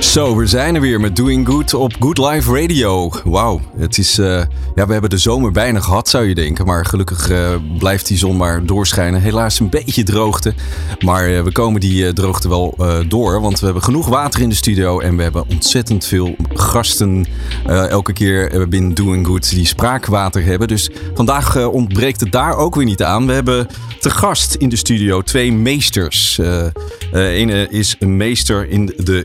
Zo, we zijn er weer met Doing Good op Good Life Radio. Wauw, het is. eh, ja, we hebben de zomer bijna gehad, zou je denken. Maar gelukkig eh, blijft die zon maar doorschijnen. Helaas een beetje droogte. Maar eh, we komen die droogte wel door. Want we hebben genoeg water in de studio. En we hebben ontzettend veel gasten. elke keer binnen Doing Good die spraakwater hebben. Dus vandaag ontbreekt het daar ook weer niet aan. We hebben te gast in de studio twee meesters. Ene is een meester in de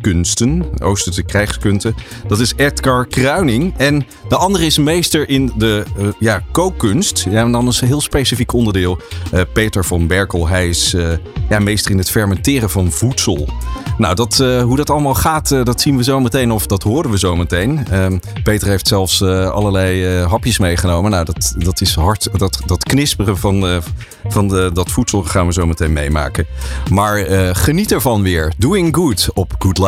krijgskunsten, Oosterse krijgskunsten. Dat is Edgar Kruining. En de andere is meester in de eh, ja, kookkunst. Ja, en dan is een heel specifiek onderdeel. eh, Peter van Berkel. Hij is eh, ja, meester in het fermenteren van voedsel. Nou, dat, hoe dat allemaal gaat, dat zien we zo meteen. Of dat horen we zo meteen. Ehm, Peter heeft zelfs allerlei hapjes meegenomen. Nou, dat, dat is hard. Dat, dat knisperen van, van de, dat voedsel gaan we zo meteen meemaken. Maar geniet ervan weer. Doing Good op Good Life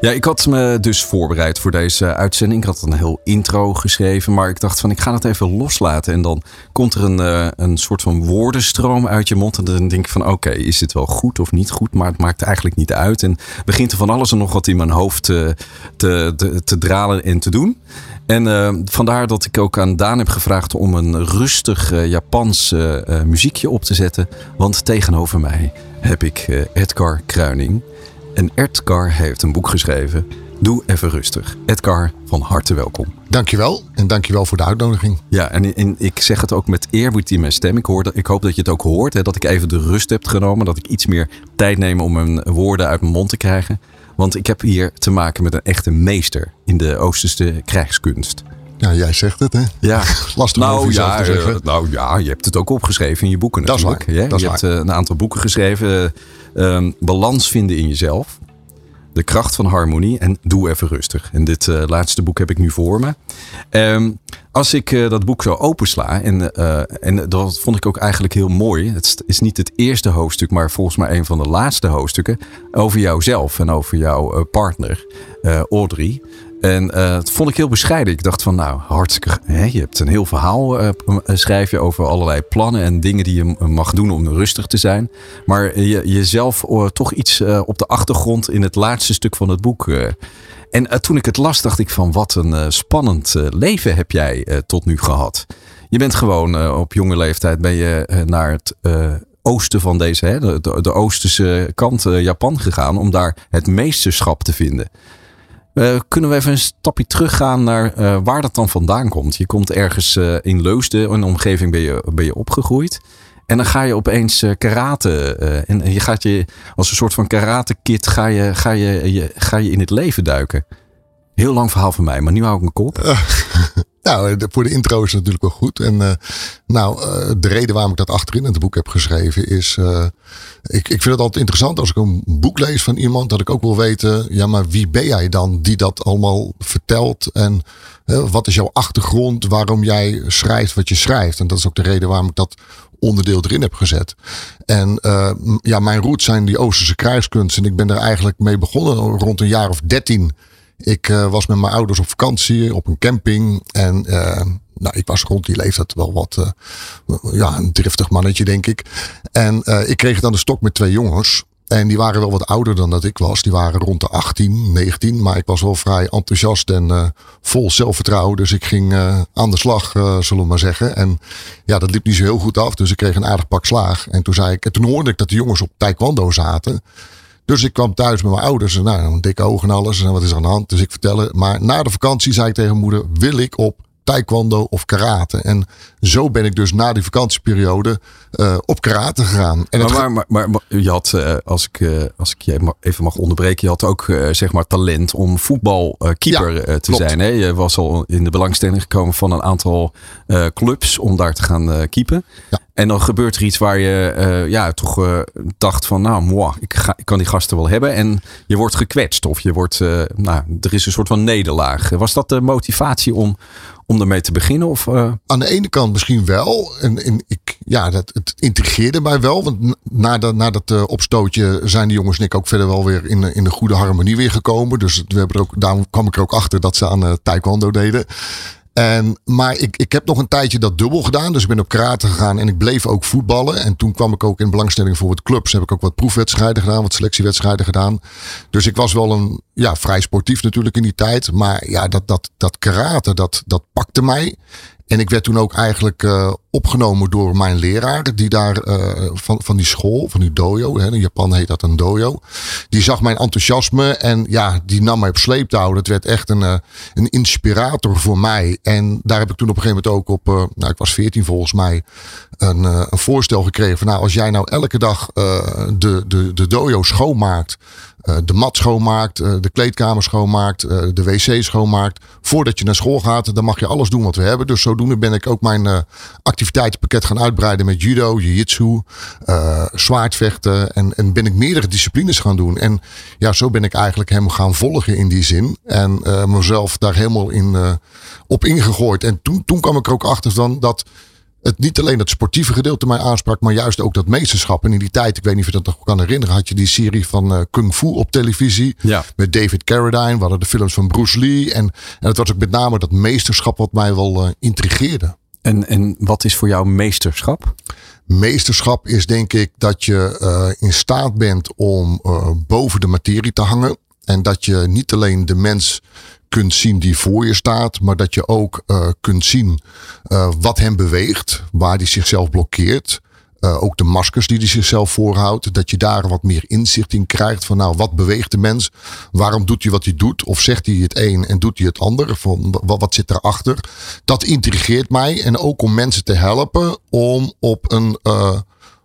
Ja, ik had me dus voorbereid voor deze uitzending. Ik had een heel intro geschreven, maar ik dacht van ik ga het even loslaten. En dan komt er een, eh, een soort van woordenstroom uit je mond. En dan denk ik van oké, is dit wel goed of niet goed? Maar het maakt eigenlijk niet uit. En begint er van alles en nog wat in mijn hoofd te, te, te, te dralen en te doen. En eh, vandaar dat ik ook aan Daan heb gevraagd om een rustig eh, Japans eh, eh, muziekje op te zetten. Want tegenover mij heb ik eh, Edgar Kruining. En Edgar heeft een boek geschreven. Doe even rustig. Edgar, van harte welkom. Dankjewel en dankjewel voor de uitnodiging. Ja, en, en ik zeg het ook met eerbied in mijn stem. Ik, hoor, dat- ik hoop dat je het ook hoort. Hè, dat ik even de rust heb genomen. Dat ik iets meer tijd neem om mijn woorden uit mijn mond te krijgen. Want ik heb hier te maken met een echte meester in de Oosterse krijgskunst. Ja, jij zegt het hè. Ja, Lastig om nou jezelf ja, te zeggen. eh, nou ja, je hebt het ook opgeschreven in je boeken Dat is natuurlijk. waar, dat is je hebt eh, een aantal boeken geschreven. eh, ehm, balans vinden in jezelf. De kracht van harmonie en doe even rustig. En dit laatste boek heb ik nu voor me. Ehm, als ik dat boek zo opensla, en, en dat vond ik ook eigenlijk heel mooi. Het is niet het eerste hoofdstuk, maar volgens mij een van de laatste hoofdstukken. Over jouzelf en over jouw partner, Audrey. En eh, dat vond ik heel bescheiden. Ik dacht van, nou, hartstikke... Hè, je hebt een heel verhaal, eh, p- schrijf je over allerlei plannen en dingen die je mag doen om rustig te zijn. Maar je, jezelf eh, toch iets eh, op de achtergrond in het laatste stuk van het boek. eh. En eh, toen ik het las, dacht ik van, wat een eh, spannend eh, leven heb jij eh, tot nu gehad. Je bent gewoon eh, op jonge leeftijd ben je eh, naar het... eh, oosten van deze, hè, de, de, oosterse kant, eh, Japan gegaan, om daar het meesterschap te vinden. Eh, kunnen we even een stapje teruggaan naar eh, waar dat dan vandaan komt? Je komt ergens eh, in Leusden, een omgeving ben je, ben je opgegroeid. En dan ga je opeens karate. eh, en je gaat je als een soort van karate-kid ga je, ga, je, je, ga je in het leven duiken. Heel lang verhaal van mij, maar nu hou ik mijn kop. Nou, de- voor de intro is het natuurlijk wel goed. En eh, nou, eh, de reden waarom ik dat achterin in het boek heb geschreven is... eh, ik, ik vind het altijd interessant als ik een boek lees van iemand... dat ik ook wil weten, ja, maar wie ben jij dan die dat allemaal vertelt? En eh, wat is jouw achtergrond waarom jij schrijft wat je schrijft? En dat is ook de reden waarom ik dat onderdeel erin heb gezet. En eh, ja, mijn roots zijn die Oosterse krijgskunst. En ik ben er eigenlijk mee begonnen rond een jaar of dertien... Ik eh, was met mijn ouders op vakantie op een camping. En eh, nou, ik was rond die leeftijd wel wat, eh, ja, een driftig mannetje, denk ik. En ik kreeg dan de stok met twee jongens. En die waren wel wat ouder dan dat ik was. Die waren rond de 18, 19. Maar ik was wel vrij enthousiast en vol zelfvertrouwen. Dus ik ging aan de slag, zullen we maar zeggen. En ja, dat liep niet zo heel goed af. Dus ik kreeg een aardig pak slaag. En toen zei ik, en toen hoorde ik dat de jongens op taekwondo zaten. Dus ik kwam thuis met mijn ouders. En nou, een dikke ogen en alles. En wat is er aan de hand? Dus ik vertelde. Maar na de vakantie zei ik tegen mijn moeder: wil ik op taekwondo of karate? En zo ben ik dus na die vakantieperiode eh, op karate gegaan. En Maar, maar, maar, maar je had, eh, als ik, eh, als ik je even mag onderbreken, je had ook zeg maar talent om voetbalkeeper Ja, te klopt. zijn. Hè? Je was al in de belangstelling gekomen van een aantal clubs om daar te gaan keepen. Ja. En dan gebeurt er iets waar je ja, toch dacht van, nou, moi, ik, ga, ik kan die gasten wel hebben. En je wordt gekwetst of je wordt, nou, er is een soort van nederlaag. Was dat de motivatie om, om ermee te beginnen? Of, Aan de ene kant misschien wel. En, en ik, ja, dat, het intrigeerde mij wel. Want na, de, na dat opstootje zijn de jongens en ik ook verder wel weer in, in de goede harmonie weer gekomen. Dus we hebben ook, daarom kwam ik er ook achter dat ze aan taekwondo deden. En, maar ik, ik heb nog een tijdje dat dubbel gedaan. Dus ik ben op karate gegaan en ik bleef ook voetballen. En toen kwam ik ook in belangstelling voor wat clubs. Heb ik ook wat proefwedstrijden gedaan, wat selectiewedstrijden gedaan. Dus ik was wel een, ja, vrij sportief natuurlijk in die tijd. Maar ja, dat, dat, dat karate, dat, dat pakte mij. En ik werd toen ook eigenlijk uh, opgenomen door mijn leraar, die daar uh, van, van die school, van die dojo, hè, in Japan heet dat een dojo. Die zag mijn enthousiasme en ja, die nam mij op sleeptouw. Dat werd echt een, uh, een inspirator voor mij. En daar heb ik toen op een gegeven moment ook op, nou ik was 14 volgens mij, een, een voorstel gekregen van nou als jij nou elke dag de, de, de dojo schoonmaakt. Uh, de mat schoonmaakt, uh, de kleedkamer schoonmaakt, uh, de wc schoonmaakt. Voordat je naar school gaat, dan mag je alles doen wat we hebben. Dus zodoende ben ik ook mijn activiteitenpakket gaan uitbreiden met judo, jiu-jitsu, zwaardvechten. En, en ben ik meerdere disciplines gaan doen. En ja, zo ben ik eigenlijk hem gaan volgen in die zin. En mezelf daar helemaal in, op ingegooid. En toen, toen kwam ik er ook achter van dat het niet alleen het sportieve gedeelte mij aansprak, maar juist ook dat meesterschap. En in die tijd, ik weet niet of je dat nog kan herinneren, had je die serie van uh, Kung Fu op televisie. Ja. Met David Carradine. We hadden de films van Bruce Lee. En, en het was ook met name dat meesterschap wat mij wel uh, intrigeerde. En, en wat is voor jou meesterschap? Meesterschap is denk ik dat je uh, in staat bent om boven de materie te hangen. En dat je niet alleen de mens kunt zien die voor je staat, maar dat je ook uh, kunt zien uh, wat hem beweegt, waar hij zichzelf blokkeert. Uh, ook de maskers die hij zichzelf voorhoudt. Dat je daar wat meer inzicht in krijgt. Van nou, wat beweegt de mens? Waarom doet hij wat hij doet? Of zegt hij het een en doet hij het ander? Van, wat, wat zit erachter? Dat intrigeert mij. En ook om mensen te helpen om op een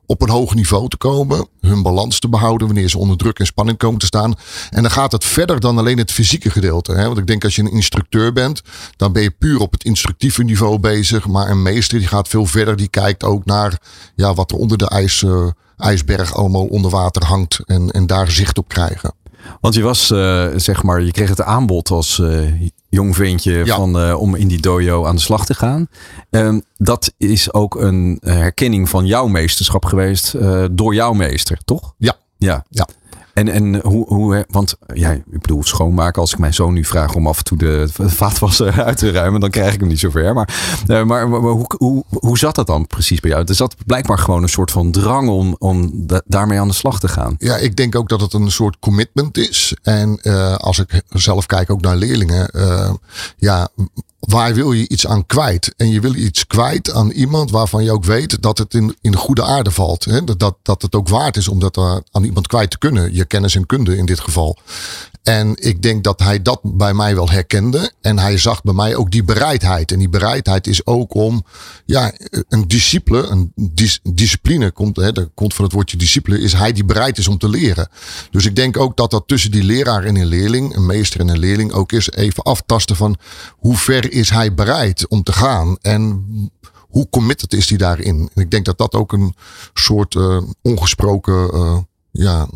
op een hoog niveau te komen, hun balans te behouden wanneer ze onder druk en spanning komen te staan. En dan gaat het verder dan alleen het fysieke gedeelte. Hè? Want ik denk als je een instructeur bent, dan ben je puur op het instructieve niveau bezig. Maar een meester die gaat veel verder, die kijkt ook naar ja, wat er onder de ijs, uh, ijsberg allemaal onder water hangt en, en daar zicht op krijgen. Want je was, uh, zeg maar, je kreeg het aanbod als uh, jong ventje Ja. van, uh, om in die dojo aan de slag te gaan. Um, dat is ook een herkenning van jouw meesterschap geweest door jouw meester, toch? Ja. Ja. Ja. En, en hoe, hoe, want ja, ik bedoel, schoonmaken. Als ik mijn zoon nu vraag om af en toe de vaatwasser uit te ruimen, dan krijg ik hem niet zover. Maar, uh, maar, maar hoe, hoe, hoe zat dat dan precies bij jou? Er zat blijkbaar gewoon een soort van drang om, om da daarmee aan de slag te gaan. Ja, ik denk ook dat het een soort commitment is. En uh, als ik zelf kijk ook naar leerlingen. Uh, ja, waar wil je iets aan kwijt? En je wil iets kwijt aan iemand waarvan je ook weet dat het in, in goede aarde valt. Hè? Dat, dat, dat het ook waard is om dat aan iemand kwijt te kunnen. Je kennis en kunde in dit geval. En ik denk dat hij dat bij mij wel herkende. En hij zag bij mij ook die bereidheid. En die bereidheid is ook om ja, een discipline, een dis, discipline komt, hè, dat komt van het woordje discipline, is hij die bereid is om te leren. Dus ik denk ook dat dat tussen die leraar en een leerling, een meester en een leerling, ook is even aftasten van hoe ver is hij bereid om te gaan. En hoe committed is hij daarin? En ik denk dat dat ook een soort uh, ongesproken uh, ja,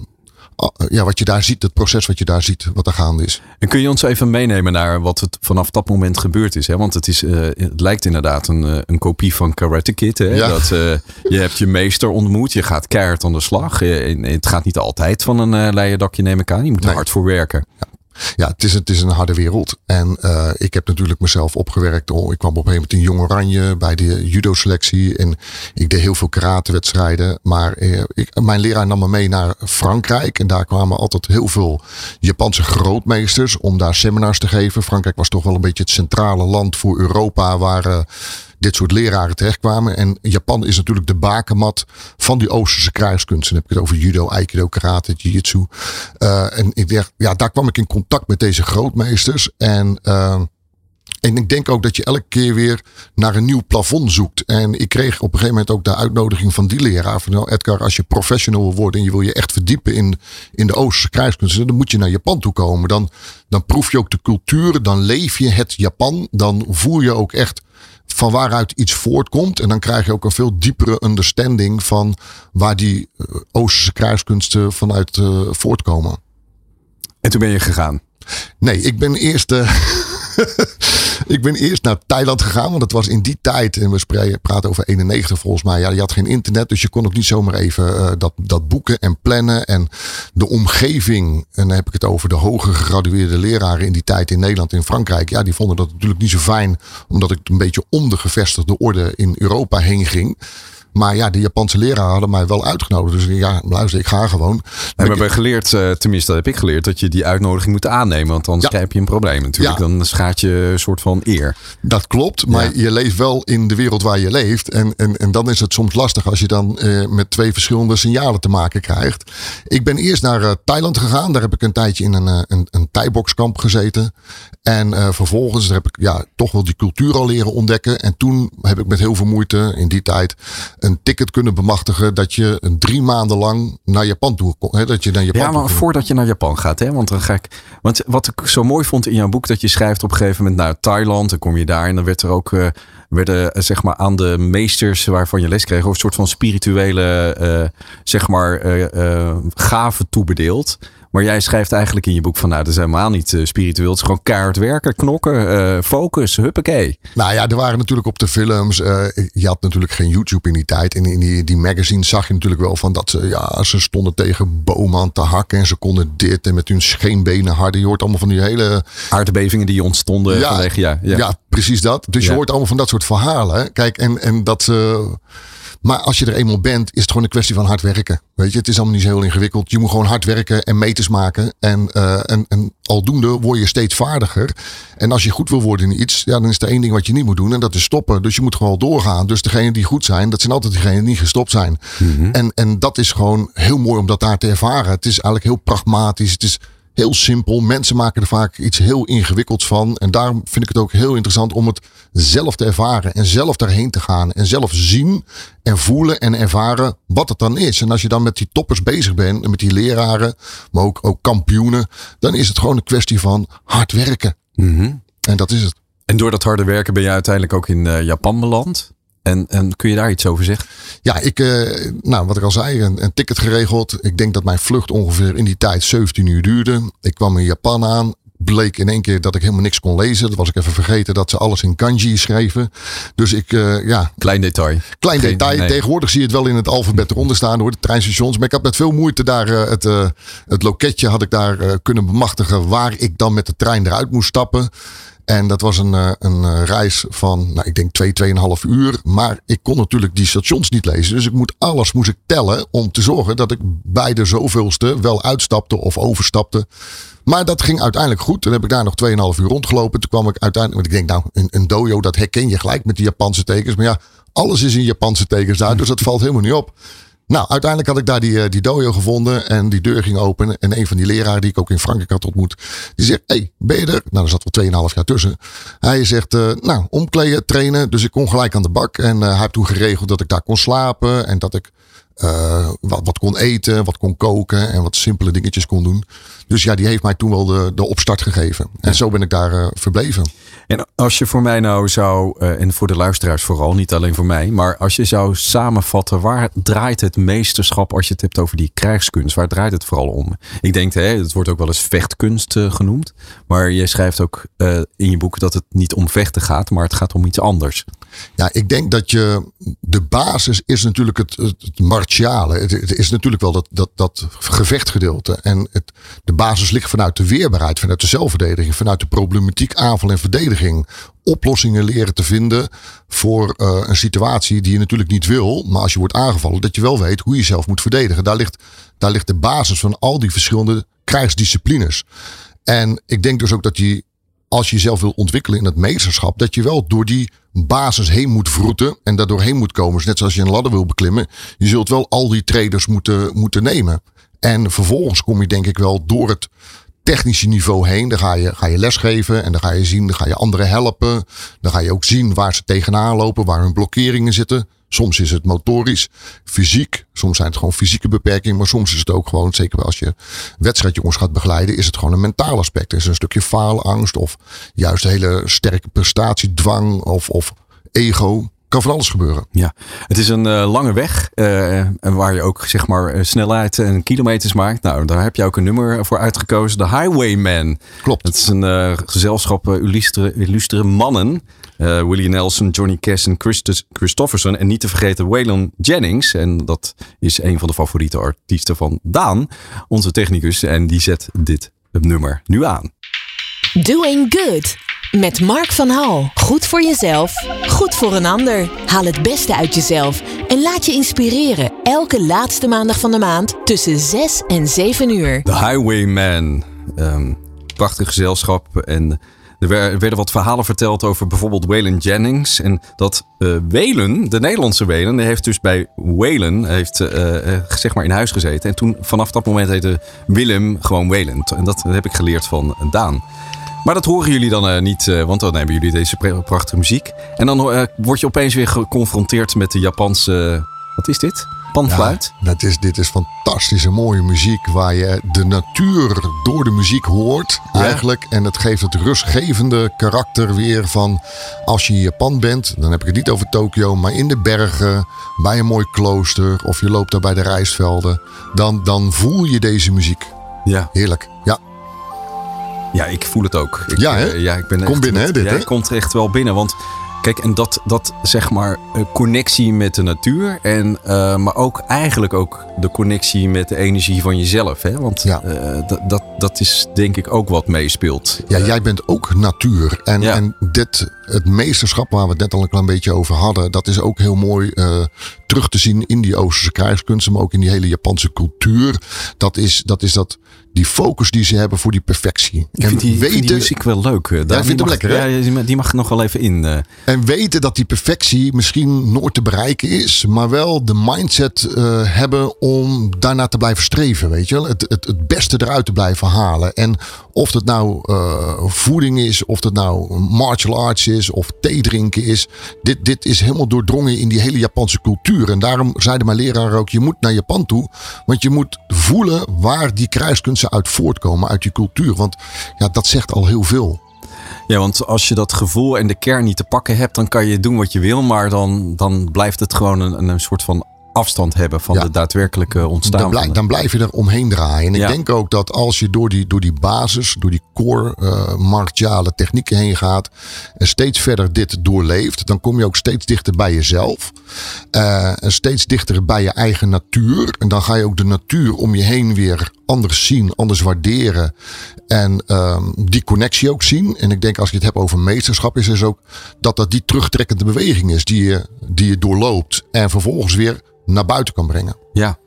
ja, wat je daar ziet, het proces wat je daar ziet, wat er gaande is. En kun je ons even meenemen naar wat het vanaf dat moment gebeurd is? Hè? Want het, is, uh, het lijkt inderdaad een, een kopie van Karate Kid. Hè? Ja. Dat, je hebt je meester ontmoet, je gaat keihard aan de slag. het gaat niet altijd van een leien dakje, neem ik aan. Je moet er Nee. hard voor werken. Ja. Ja, het is, het is een harde wereld. En uh, ik heb natuurlijk mezelf opgewerkt. Ik kwam op een gegeven moment in Jong Oranje bij de judo-selectie. En ik deed heel veel karatewedstrijden. Maar uh, ik, mijn leraar nam me mee naar Frankrijk. En daar kwamen altijd heel veel Japanse grootmeesters om daar seminars te geven. Frankrijk was toch wel een beetje het centrale land voor Europa waar... Dit soort leraren terechtkwamen. En Japan is natuurlijk de bakermat van die Oosterse krijgskunsten. Dan heb ik het over judo, aikido, karate, jiu-jitsu. Uh, en ik dacht, ja, daar kwam ik in contact met deze grootmeesters. En, uh, en ik denk ook dat je elke keer weer naar een nieuw plafond zoekt. En ik kreeg op een gegeven moment ook de uitnodiging van die leraar. Van nou, Edgar, als je professional wil worden en je wil je echt verdiepen in, in de Oosterse krijgskunsten, dan moet je naar Japan toe komen. Dan, dan proef je ook de cultuur, dan leef je het Japan, dan voel je ook echt van waaruit iets voortkomt. En dan krijg je ook een veel diepere understanding van waar die uh, Oosterse kruiskunsten vanuit uh, voortkomen. En toen ben je gegaan? Nee, ik ben eerst. Uh, ik ben eerst naar Thailand gegaan, want het was in die tijd, en we praten over 91 volgens mij, ja, je had geen internet, dus je kon ook niet zomaar even uh, dat, dat boeken en plannen. En de omgeving, en dan heb ik het over de hoger gegradueerde leraren in die tijd in Nederland en Frankrijk, ja, die vonden dat natuurlijk niet zo fijn, omdat ik een beetje om de gevestigde orde in Europa heen ging. Maar ja, de Japanse leraar hadden mij wel uitgenodigd. Dus ja, luister, ik ga gewoon. We hebben geleerd, uh, tenminste dat heb ik geleerd, dat je die uitnodiging moet aannemen. Want anders ja. heb je een probleem natuurlijk. Ja. Dan schaadt je een soort van eer. Dat klopt, maar ja. je leeft wel in de wereld waar je leeft. En, en, en dan is het soms lastig als je dan uh, met twee verschillende signalen te maken krijgt. Ik ben eerst naar uh, Thailand gegaan. Daar heb ik een tijdje in een, een, een Thai-boxkamp gezeten. En vervolgens daar heb ik ja, toch wel die cultuur al leren ontdekken. En toen heb ik met heel veel moeite in die tijd een ticket kunnen bemachtigen dat je een drie maanden lang naar Japan toe. Hè, dat je naar Japan ja, maar voordat je naar Japan gaat, hè, want dan ga ik. Want wat ik zo mooi vond in jouw boek, dat je schrijft op een gegeven moment naar Thailand, dan kom je daar en dan werd er ook. Uh, werden uh, zeg maar aan de meesters waarvan je les kreeg, of een soort van spirituele uh, zeg maar gaven toebedeeld. Maar jij schrijft eigenlijk in je boek van nou, dat is helemaal niet uh, spiritueel. Het is gewoon kaart werken, knokken, uh, focus, huppakee. Nou ja, er waren natuurlijk op de films. Uh, je had natuurlijk geen YouTube in die tijd. En in die, die magazines zag je natuurlijk wel van dat ze, ja, ze stonden tegen bomen aan te hakken. En ze konden dit en met hun scheenbenen harden. Je hoort allemaal van die hele... Aardbevingen die ontstonden ja, vanwege, ja, ja. ja, precies dat. Dus je hoort allemaal van dat soort verhalen. Kijk, en, en dat ze maar als je er eenmaal bent, is het gewoon een kwestie van hard werken. Weet je, het is allemaal niet zo heel ingewikkeld. Je moet gewoon hard werken en meters maken. En, uh, en, en aldoende word je steeds vaardiger. En als je goed wil worden in iets, ja, dan is er één ding wat je niet moet doen. En dat is stoppen. Dus je moet gewoon doorgaan. Dus degenen die goed zijn, dat zijn altijd degenen die niet gestopt zijn. Mm -hmm. en, en dat is gewoon heel mooi om dat daar te ervaren. Het is eigenlijk heel pragmatisch. Het is heel simpel. Mensen maken er vaak iets heel ingewikkelds van. En daarom vind ik het ook heel interessant om het zelf te ervaren. En zelf daarheen te gaan. En zelf zien en voelen en ervaren wat het dan is. En als je dan met die toppers bezig bent. En met die leraren. Maar ook, ook kampioenen. Dan is het gewoon een kwestie van hard werken. Mm -hmm. En dat is het. En door dat harde werken ben je uiteindelijk ook in uh, Japan beland. En, en kun je daar iets over zeggen? Ja, ik, uh, nou, wat ik al zei, een, een, ticket geregeld. Ik denk dat mijn vlucht ongeveer in die tijd 17 uur duurde. Ik kwam in Japan aan. Bleek in één keer dat ik helemaal niks kon lezen. Dat was ik even vergeten dat ze alles in kanji schreven. Dus ik, uh, ja. Klein detail. Klein Geen, detail. Nee. Tegenwoordig zie je het wel in het alfabet eronder staan hoor, de treinstations. Maar ik had met veel moeite daar uh, het, uh, het loketje had ik daar kunnen bemachtigen waar ik dan met de trein eruit moest stappen. En dat was een, een reis van, nou, ik denk twee, tweeënhalf uur. Maar ik kon natuurlijk die stations niet lezen. Dus ik moet alles moest ik tellen om te zorgen dat ik bij de zoveelste wel uitstapte of overstapte. Maar dat ging uiteindelijk goed. Toen heb ik daar nog 2,5 uur rondgelopen. Toen kwam ik uiteindelijk, want ik denk nou, een, een dojo, dat herken je gelijk met die Japanse tekens. Maar ja, alles is in Japanse tekens daar. Dus dat valt helemaal niet op. Nou, uiteindelijk had ik daar die, die dojo gevonden en die deur ging open. En een van die leraren die ik ook in Frankrijk had ontmoet, die zegt, hey, ben je er? Nou, er zat wel 2,5 jaar tussen. Hij zegt, uh, nou, omkleden, trainen. Dus ik kon gelijk aan de bak. En uh, hij heeft toen geregeld dat ik daar kon slapen en dat ik uh, wat, wat kon eten, wat kon koken en wat simpele dingetjes kon doen. Dus ja, die heeft mij toen wel de, de opstart gegeven. En ja. zo ben ik daar verbleven. En als je voor mij nou zou, uh, en voor de luisteraars vooral, niet alleen voor mij, maar als je zou samenvatten, waar draait het meesterschap als je het hebt over die krijgskunst? Waar draait het vooral om? Ik denk, hè, het wordt ook wel eens vechtkunst uh, genoemd, maar je schrijft ook in je boek dat het niet om vechten gaat, maar het gaat om iets anders. Ja, ik denk dat je, de basis is natuurlijk het, het, het martiale. Het, is natuurlijk wel dat, dat, dat gevechtgedeelte. En de basis ligt vanuit de weerbaarheid, vanuit de zelfverdediging, vanuit de problematiek aanval en verdediging. Oplossingen leren te vinden voor uh, een situatie die je natuurlijk niet wil. Maar als je wordt aangevallen, dat je wel weet hoe je jezelf moet verdedigen. Daar ligt, daar ligt de basis van al die verschillende krijgsdisciplines. En ik denk dus ook dat je, als je jezelf wil ontwikkelen in het meesterschap, dat je wel door die basis heen moet vroeten en daardoor heen moet komen. Dus net zoals je een ladder wil beklimmen, je zult wel al die traders moeten, moeten nemen. En vervolgens kom je denk ik wel door het technische niveau heen. Dan ga je, ga je lesgeven en dan ga je zien, dan ga je anderen helpen. Dan ga je ook zien waar ze tegenaan lopen, waar hun blokkeringen zitten. Soms is het motorisch, fysiek. Soms zijn het gewoon fysieke beperkingen. Maar soms is het ook gewoon, zeker als je wedstrijdjongens gaat begeleiden, is het gewoon een mentaal aspect. Is een stukje faalangst of juist hele sterke prestatiedwang of, of ego. Kan van alles gebeuren. Ja, het is een uh, lange weg. Uh, waar je ook zeg maar snelheid en kilometers maakt. Nou, daar heb je ook een nummer voor uitgekozen. De Highwayman. Klopt. Het is een uh, gezelschap illustere, illustere mannen. Willie Nelson, Johnny Cash en Christus, Christofferson. En niet te vergeten Waylon Jennings. En dat is een van de favoriete artiesten van Daan. Onze technicus. En die zet dit nummer nu aan. Doing Good. Met Mark van Hal. Goed voor jezelf, goed voor een ander. Haal het beste uit jezelf en laat je inspireren. Elke laatste maandag van de maand tussen 6 en 7 uur. The Highwayman. Um, prachtig gezelschap. En er werden wat verhalen verteld over bijvoorbeeld Waylon Jennings. En dat uh, de Nederlandse die heeft dus bij Waylon heeft, uh, zeg maar in huis gezeten. En toen vanaf dat moment heette Willem gewoon Waylon. En dat heb ik geleerd van Daan. Maar dat horen jullie dan uh, niet, uh, want dan hebben jullie deze prachtige muziek. En dan uh, word je opeens weer geconfronteerd met de Japanse. Wat is dit? Panfluit? Ja, dat is, dit is fantastische mooie muziek waar je de natuur door de muziek hoort ja. eigenlijk. En het geeft het rustgevende karakter weer van als je in Japan bent. Dan heb ik het niet over Tokio, maar in de bergen, bij een mooi klooster of je loopt daar bij de rijstvelden. Dan, dan voel je deze muziek. Ja. Heerlijk. Ja. Ja, ik voel het ook. Ik, ja, hè? Uh, ja, ik ben Kom binnen, hè? Dit, ja, hè? komt echt wel binnen. Want kijk, en dat, dat zeg maar connectie met de natuur. En, uh, maar ook eigenlijk ook de connectie met de energie van jezelf. Hè? Want ja. uh, dat, dat, dat is denk ik ook wat meespeelt. Ja, jij bent ook natuur. En, Ja. en dit, het meesterschap waar we het net al een klein beetje over hadden, dat is ook heel mooi eh, terug te zien in die Oosterse krijgskunsten, maar ook in die hele Japanse cultuur. Dat is dat, is dat die focus die ze hebben voor die perfectie. Ik vind die, ik vind die weten, muziek wel leuk. eh, daar. vindt Die mag- lekker, hè? Ja, die mag- nog wel even in. eh. en weten dat die perfectie misschien nooit te bereiken is, maar wel de mindset eh, hebben om daarna te blijven streven. Weet je wel? Het, het, het beste eruit te blijven halen. En of het nou voeding is, of het nou martial arts is, of thee drinken is. Dit, dit is helemaal doordrongen in die hele Japanse cultuur. En daarom zeiden mijn leraar ook: je moet naar Japan toe. Want je moet voelen waar die kruiskunsten uit voortkomen, uit die cultuur. Want ja, dat zegt al heel veel. Ja, want als je dat gevoel en de kern niet te pakken hebt, dan kan je doen wat je wil. Maar dan, dan blijft het gewoon een, een soort van afstand hebben van Ja. de daadwerkelijke ontstaan. Dan, blij- van de- dan blijf je er omheen draaien. En ik denk ook dat als je door die, door die basis, door die core eh, martiale technieken heen gaat. En steeds verder dit doorleeft. Dan kom je ook steeds dichter bij jezelf. eh, en steeds dichter bij je eigen natuur. En dan ga je ook de natuur om je heen weer anders zien, anders waarderen. En ehm, die connectie ook zien. En ik denk als je het hebt over meesterschap, is dus ook dat dat die terugtrekkende beweging is die je, die je doorloopt. En vervolgens weer naar buiten kan brengen. Ja.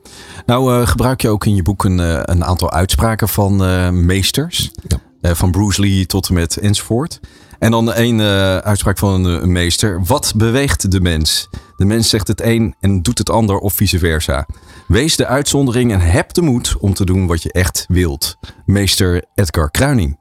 Nou eh, gebruik je ook in je boek een, eh, een aantal uitspraken van eh, meesters. Ja. Van Bruce Lee tot en met enzovoort. En dan één eh, uitspraak van een, een meester. Wat beweegt de mens? De mens zegt het een en doet het ander of vice versa. Wees de uitzondering en heb de moed om te doen wat je echt wilt. Meester Edgar Kruining.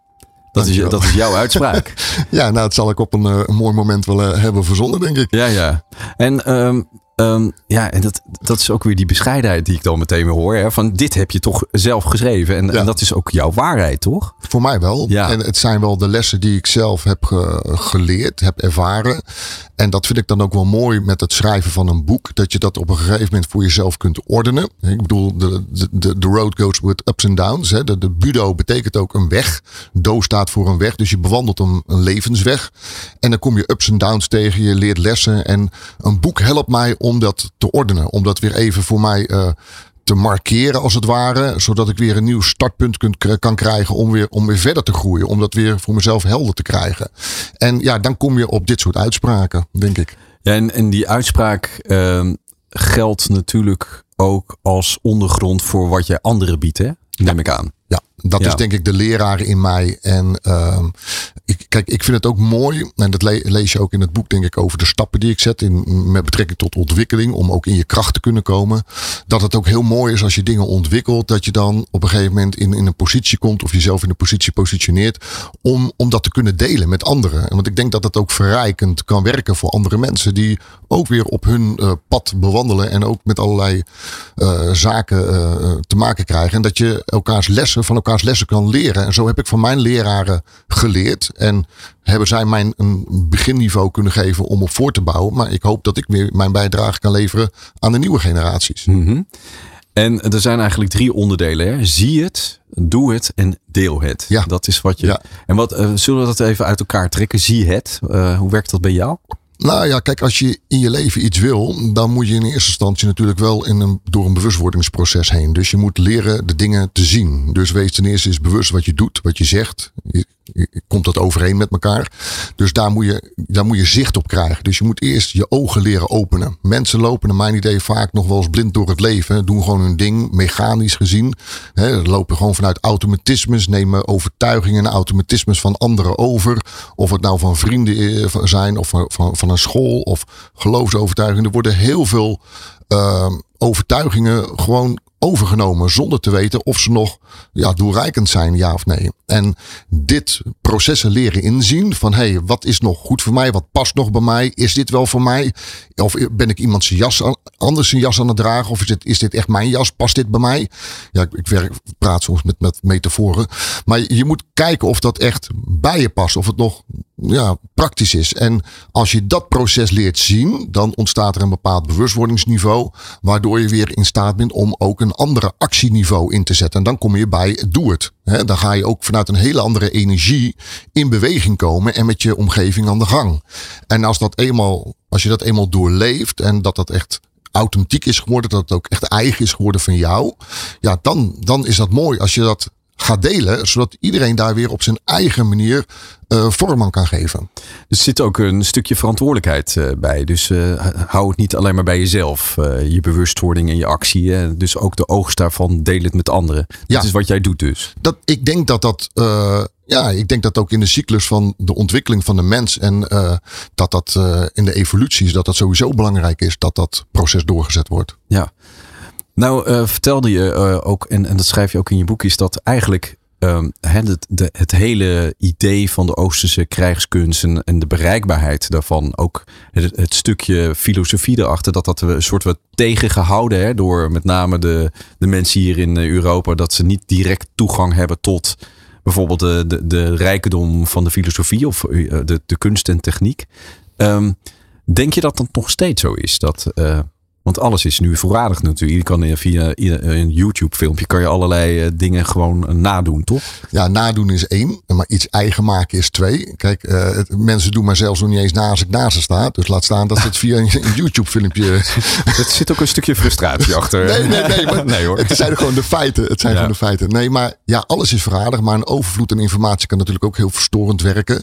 Dat is, dat is jouw uitspraak. Ja, nou, dat zal ik op een, eh, een mooi moment wel eh, hebben verzonnen, denk ik. Ja, ja. En, ehm, ehm, ja, en dat, dat is ook weer die bescheidenheid die ik dan meteen weer hoor. Hè? Van dit heb je toch zelf geschreven. En, Ja. en dat is ook jouw waarheid, toch? Voor mij wel. Ja. En het zijn wel de lessen die ik zelf heb ge- geleerd, heb ervaren. En dat vind ik dan ook wel mooi met het schrijven van een boek. Dat je dat op een gegeven moment voor jezelf kunt ordenen. Ik bedoel, de, de, de road goes with ups and downs. Hè. De, de budo betekent ook een weg. Do staat voor een weg. Dus je bewandelt een, een levensweg. En dan kom je ups en downs tegen. Je leert lessen. En een boek helpt mij om dat te ordenen. Om dat weer even voor mij eh, te markeren als het ware. Zodat ik weer een nieuw startpunt kan krijgen om weer, om weer verder te groeien. Om dat weer voor mezelf helder te krijgen. En ja, dan kom je op dit soort uitspraken, denk ik. Ja, en, en die uitspraak ehm, geldt natuurlijk ook als ondergrond voor wat je anderen biedt? Neem ik aan. Ja, dat Ja. is denk ik de leraar in mij. En ehm, ik, kijk, ik vind het ook mooi. En dat le- lees je ook in het boek, denk ik, over de stappen die ik zet. In, met betrekking tot ontwikkeling. Om ook in je kracht te kunnen komen. Dat het ook heel mooi is als je dingen ontwikkelt. Dat je dan op een gegeven moment in, in een positie komt. Of jezelf in een positie positioneert. Om, om dat te kunnen delen met anderen. En Want ik denk dat het ook verrijkend kan werken voor andere mensen. Die ook weer op hun eh, pad bewandelen. En ook met allerlei eh, zaken eh, te maken krijgen. En dat je elkaars lessen van elkaars lessen kan leren. En zo heb ik van mijn leraren geleerd. En hebben zij mij een beginniveau kunnen geven om op voor te bouwen. Maar ik hoop dat ik weer mijn bijdrage kan leveren aan de nieuwe generaties. Mhm. En er zijn eigenlijk drie onderdelen. Hè? Zie het, doe het en deel het. Ja. Dat is wat je. Ja. En wat uh, zullen we dat even uit elkaar trekken? Zie het. Uh, hoe werkt dat bij jou? Nou ja, kijk, als je in je leven iets wil, dan moet je in eerste instantie natuurlijk wel in een, door een bewustwordingsproces heen. Dus je moet leren de dingen te zien. Dus wees ten eerste eens bewust wat je doet, wat je zegt. Je, komt dat overeen met elkaar. Dus daar moet, je, daar moet je zicht op krijgen. Dus je moet eerst je ogen leren openen. Mensen lopen, naar mijn idee, vaak nog wel eens blind door het leven. Doen gewoon hun ding, mechanisch gezien. He, lopen gewoon vanuit automatismes, nemen overtuigingen en automatismes van anderen over. Of het nou van vrienden zijn of van, van een school of geloofsovertuigingen. Er worden heel veel uh, overtuigingen gewoon overgenomen zonder te weten of ze nog ja, doelrijkend zijn, ja of nee. En dit processen leren inzien van hey, wat is nog goed voor mij? Wat past nog bij mij? Is dit wel voor mij? Of ben ik iemand zijn jas anders zijn jas aan het dragen? Of is dit, is dit echt mijn jas? Past dit bij mij? Ja, ik, ik werk, praat soms met, met metaforen. Maar je moet kijken of dat echt bij je past. Of het nog ja, praktisch is. En als je dat proces leert zien, dan ontstaat er een bepaald bewustwordingsniveau. Waardoor je weer in staat bent om ook een andere actieniveau in te zetten. En dan kom je bij doe het. He, dan ga je ook vanuit een hele andere energie in beweging komen en met je omgeving aan de gang. En als, dat eenmaal, als je dat eenmaal doorleeft en dat dat echt authentiek is geworden, dat het ook echt eigen is geworden van jou, ja, dan, dan is dat mooi als je dat gaat delen, zodat iedereen daar weer op zijn eigen manier uh, vorm aan kan geven. Er zit ook een stukje verantwoordelijkheid uh, bij. Dus uh, hou het niet alleen maar bij jezelf. je bewustwording en je actie. Dus ook de oogst daarvan deel het met anderen. Dat ja, is wat jij doet dus. Dat, ik denk dat dat ja, ik denk dat ook in de cyclus van de ontwikkeling van de mens en dat dat in de evoluties, dat dat sowieso belangrijk is dat dat proces doorgezet wordt. Ja. Nou, uh, vertelde je ook, en, en dat schrijf je ook in je boek, is dat eigenlijk het, de, het hele idee van de Oosterse krijgskunst en, de bereikbaarheid daarvan, ook het, stukje filosofie erachter, dat dat een soort wat tegengehouden hè, door met name de, de mensen hier in Europa, dat ze niet direct toegang hebben tot bijvoorbeeld de, de, de rijkdom van de filosofie of de, de kunst en techniek. Um, denk je dat dat nog steeds zo is? Dat, want alles is nu voorradig natuurlijk. Je kan via een YouTube filmpje kan je allerlei eh, dingen gewoon eh, nadoen, toch? Ja, nadoen is één. Maar iets eigen maken is twee. Kijk, uh, mensen doen maar zelfs nog niet eens na als ik naast ze sta. Dus laat staan dat het via een, YouTube filmpje... Er zit ook een stukje frustratie achter. Nee, nee, nee. Maar nee hoor. Het zijn gewoon de feiten. Het zijn ja. gewoon de feiten. Nee, maar ja, alles is voorradig. Maar een overvloed aan informatie kan natuurlijk ook heel verstorend werken.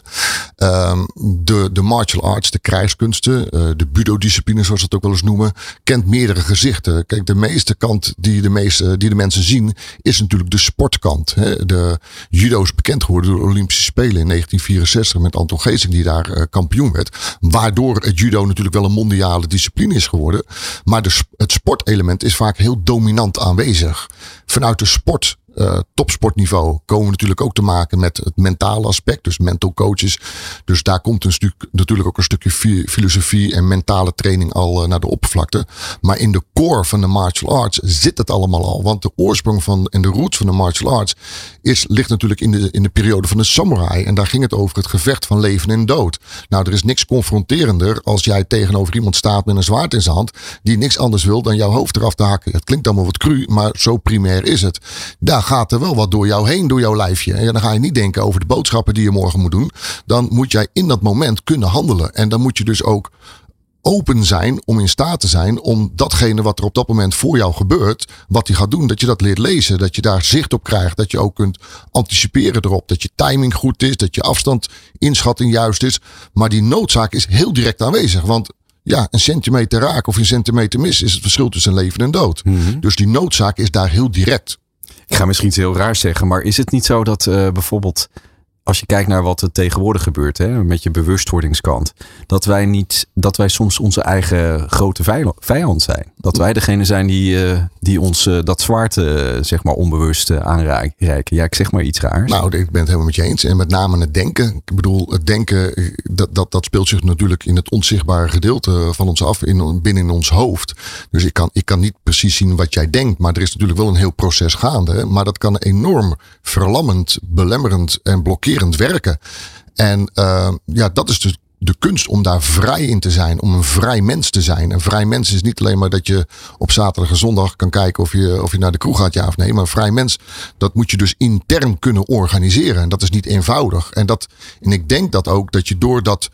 Um, de, de martial arts, de krijgskunsten, uh, de budo-discipline zoals we het ook wel eens noemen kent meerdere gezichten. Kijk, de meeste kant die de, meeste, die de mensen zien, is natuurlijk de sportkant. De judo is bekend geworden door de Olympische Spelen in 1964 met Anton Geesing die daar uh, kampioen werd. Waardoor het judo natuurlijk wel een mondiale discipline is geworden. Maar de, het sportelement is vaak heel dominant aanwezig. Vanuit de sport uh, topsportniveau komen we natuurlijk ook te maken met het mentale aspect. Dus mental coaches. Dus daar komt een stuk, natuurlijk ook een stukje filosofie en mentale training al uh, naar de oppervlakte. Maar in de core van de martial arts zit het allemaal al. Want de oorsprong van en de roots van de martial arts is, ligt natuurlijk in de, in de periode van de samurai. En daar ging het over het gevecht van leven en dood. Nou, er is niks confronterender als jij tegenover iemand staat met een zwaard in zijn hand. Die niks anders wil dan jouw hoofd eraf te hakken. Het klinkt allemaal wat cru, maar zo primair is het. Daar gaat er wel wat door jou heen, door jouw lijfje. En dan ga je niet denken over de boodschappen die je morgen moet doen. Dan moet jij in dat moment kunnen handelen. En dan moet je dus ook open zijn om in staat te zijn om datgene wat er op dat moment voor jou gebeurt, wat hij gaat doen, dat je dat leert lezen, dat je daar zicht op krijgt, dat je ook kunt anticiperen erop, dat je timing goed is, dat je afstand inschatting juist is. Maar die noodzaak is heel direct aanwezig, want ja, een centimeter raak of een centimeter mis is het verschil tussen leven en dood. Mm -hmm. Dus die noodzaak is daar heel direct. Ik ga misschien iets heel raar zeggen, maar is het niet zo dat uh, bijvoorbeeld als je kijkt naar wat er tegenwoordig gebeurt, hè, met je bewustwordingskant, dat wij niet, dat wij soms onze eigen grote vijand zijn. Dat wij degene zijn die, uh, die ons uh, dat zwaard, uh, zeg maar, onbewust aanreiken. Ja, ik zeg maar iets raars. Nou, ik ben het helemaal met je eens. En met name het denken. Ik bedoel, het denken, dat, dat, dat speelt zich natuurlijk in het onzichtbare gedeelte van ons af, in, binnen ons hoofd. Dus ik kan, ik kan niet precies zien wat jij denkt, maar er is natuurlijk wel een heel proces gaande. Maar dat kan enorm verlammend, belemmerend en blokkerend werken. En uh, ja, dat is dus de kunst om daar vrij in te zijn, om een vrij mens te zijn. Een vrij mens is niet alleen maar dat je op zaterdag en zondag kan kijken of je, of je naar de kroeg gaat, ja of nee. Maar een vrij mens, dat moet je dus intern kunnen organiseren. En dat is niet eenvoudig. En, dat, en ik denk dat ook dat je door dat,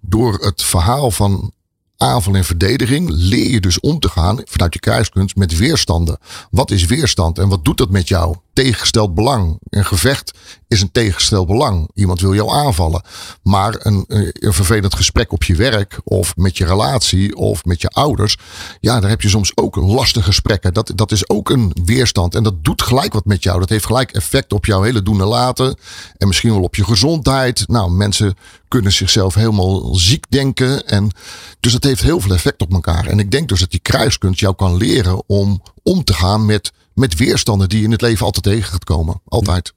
door het verhaal van aanval en verdediging leer je dus om te gaan vanuit je kruiskunst met weerstanden. Wat is weerstand en wat doet dat met jou? Tegengesteld belang. Een gevecht is een tegengesteld belang. Iemand wil jou aanvallen. Maar een, een vervelend gesprek op je werk of met je relatie of met je ouders. Ja, daar heb je soms ook lastige gesprekken. Dat, dat is ook een weerstand. En dat doet gelijk wat met jou. Dat heeft gelijk effect op jouw hele doen en laten. En misschien wel op je gezondheid. Nou, mensen kunnen zichzelf helemaal ziek denken. En dus dat heeft heel veel effect op elkaar. En ik denk dus dat die kruiskunst jou kan leren om om te gaan met met weerstanden die je in het leven altijd tegen gaat komen. Altijd.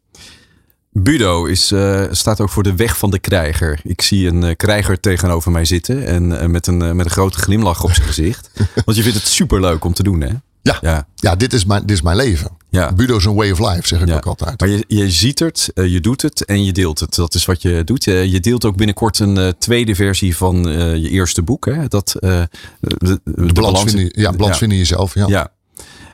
Budo is, uh, staat ook voor de weg van de krijger. Ik zie een uh, krijger tegenover mij zitten en uh, met, een, met een grote glimlach op zijn gezicht. Want je vindt het superleuk om te doen, hè? Ja, ja. ja dit, is mijn, dit is mijn leven. Ja. Budo is een way of life, zeg ik ook altijd. Maar je, je ziet het, je doet het en je deelt het. Dat is wat je doet. Je, deelt ook binnenkort een tweede versie van je eerste boek. Hè? Dat, de, de, de, balans, vinden, ja, balans vinden jezelf. Ja. ja.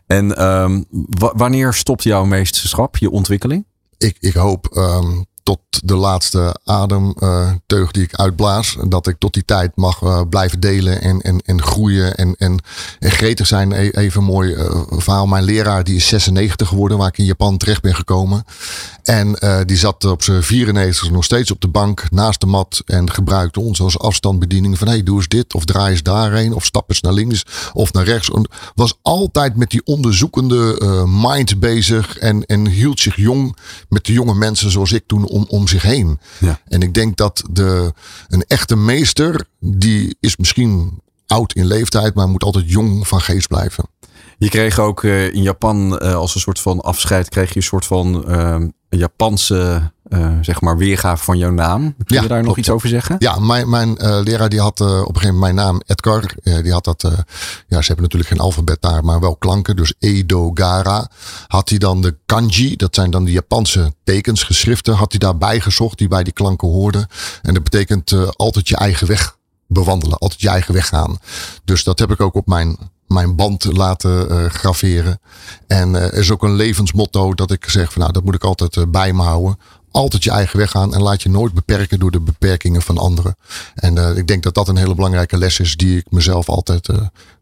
En um, wanneer stopt jouw meesterschap, je ontwikkeling? Ik, ik hoop um, tot de laatste ademteug die ik uitblaas. Dat ik tot die tijd mag uh, blijven delen en, en, en groeien en, en, en gretig zijn. E, even mooi uh, verhaal. Mijn leraar die is 96 geworden, waar ik in Japan terecht ben gekomen. En uh, die zat op zijn 94 nog steeds op de bank naast de mat en gebruikte ons als afstandsbediening van hey, doe eens dit of draai eens daarheen of stap eens naar links of naar rechts. Was altijd met die onderzoekende mind bezig en, en hield zich jong met de jonge mensen zoals ik toen om, om zich heen. Ja. En ik denk dat de, een echte meester, die is misschien oud in leeftijd, maar moet altijd jong van geest blijven. Je kreeg ook uh, in Japan uh, als een soort van afscheid, kreeg je een soort van uh, Japanse uh, zeg maar weergave van jouw naam. Kun ja, je daar nog iets over zeggen? Ja, mijn, mijn uh, leraar die had uh, op een gegeven moment mijn naam Edgar. die had dat, ja, ze hebben natuurlijk geen alfabet daar, maar wel klanken. Dus Edo Gara. Had hij dan de kanji, dat zijn dan de Japanse tekens, geschriften, had hij daarbij gezocht die bij die klanken hoorden. En dat betekent altijd je eigen weg bewandelen, altijd je eigen weg gaan. Dus dat heb ik ook op mijn mijn band laten uh, graveren. En uh, er is ook een levensmotto dat ik zeg van nou, dat moet ik altijd uh, bij me houden altijd je eigen weg gaan en laat je nooit beperken door de beperkingen van anderen. En ik denk dat dat een hele belangrijke les is die ik mezelf altijd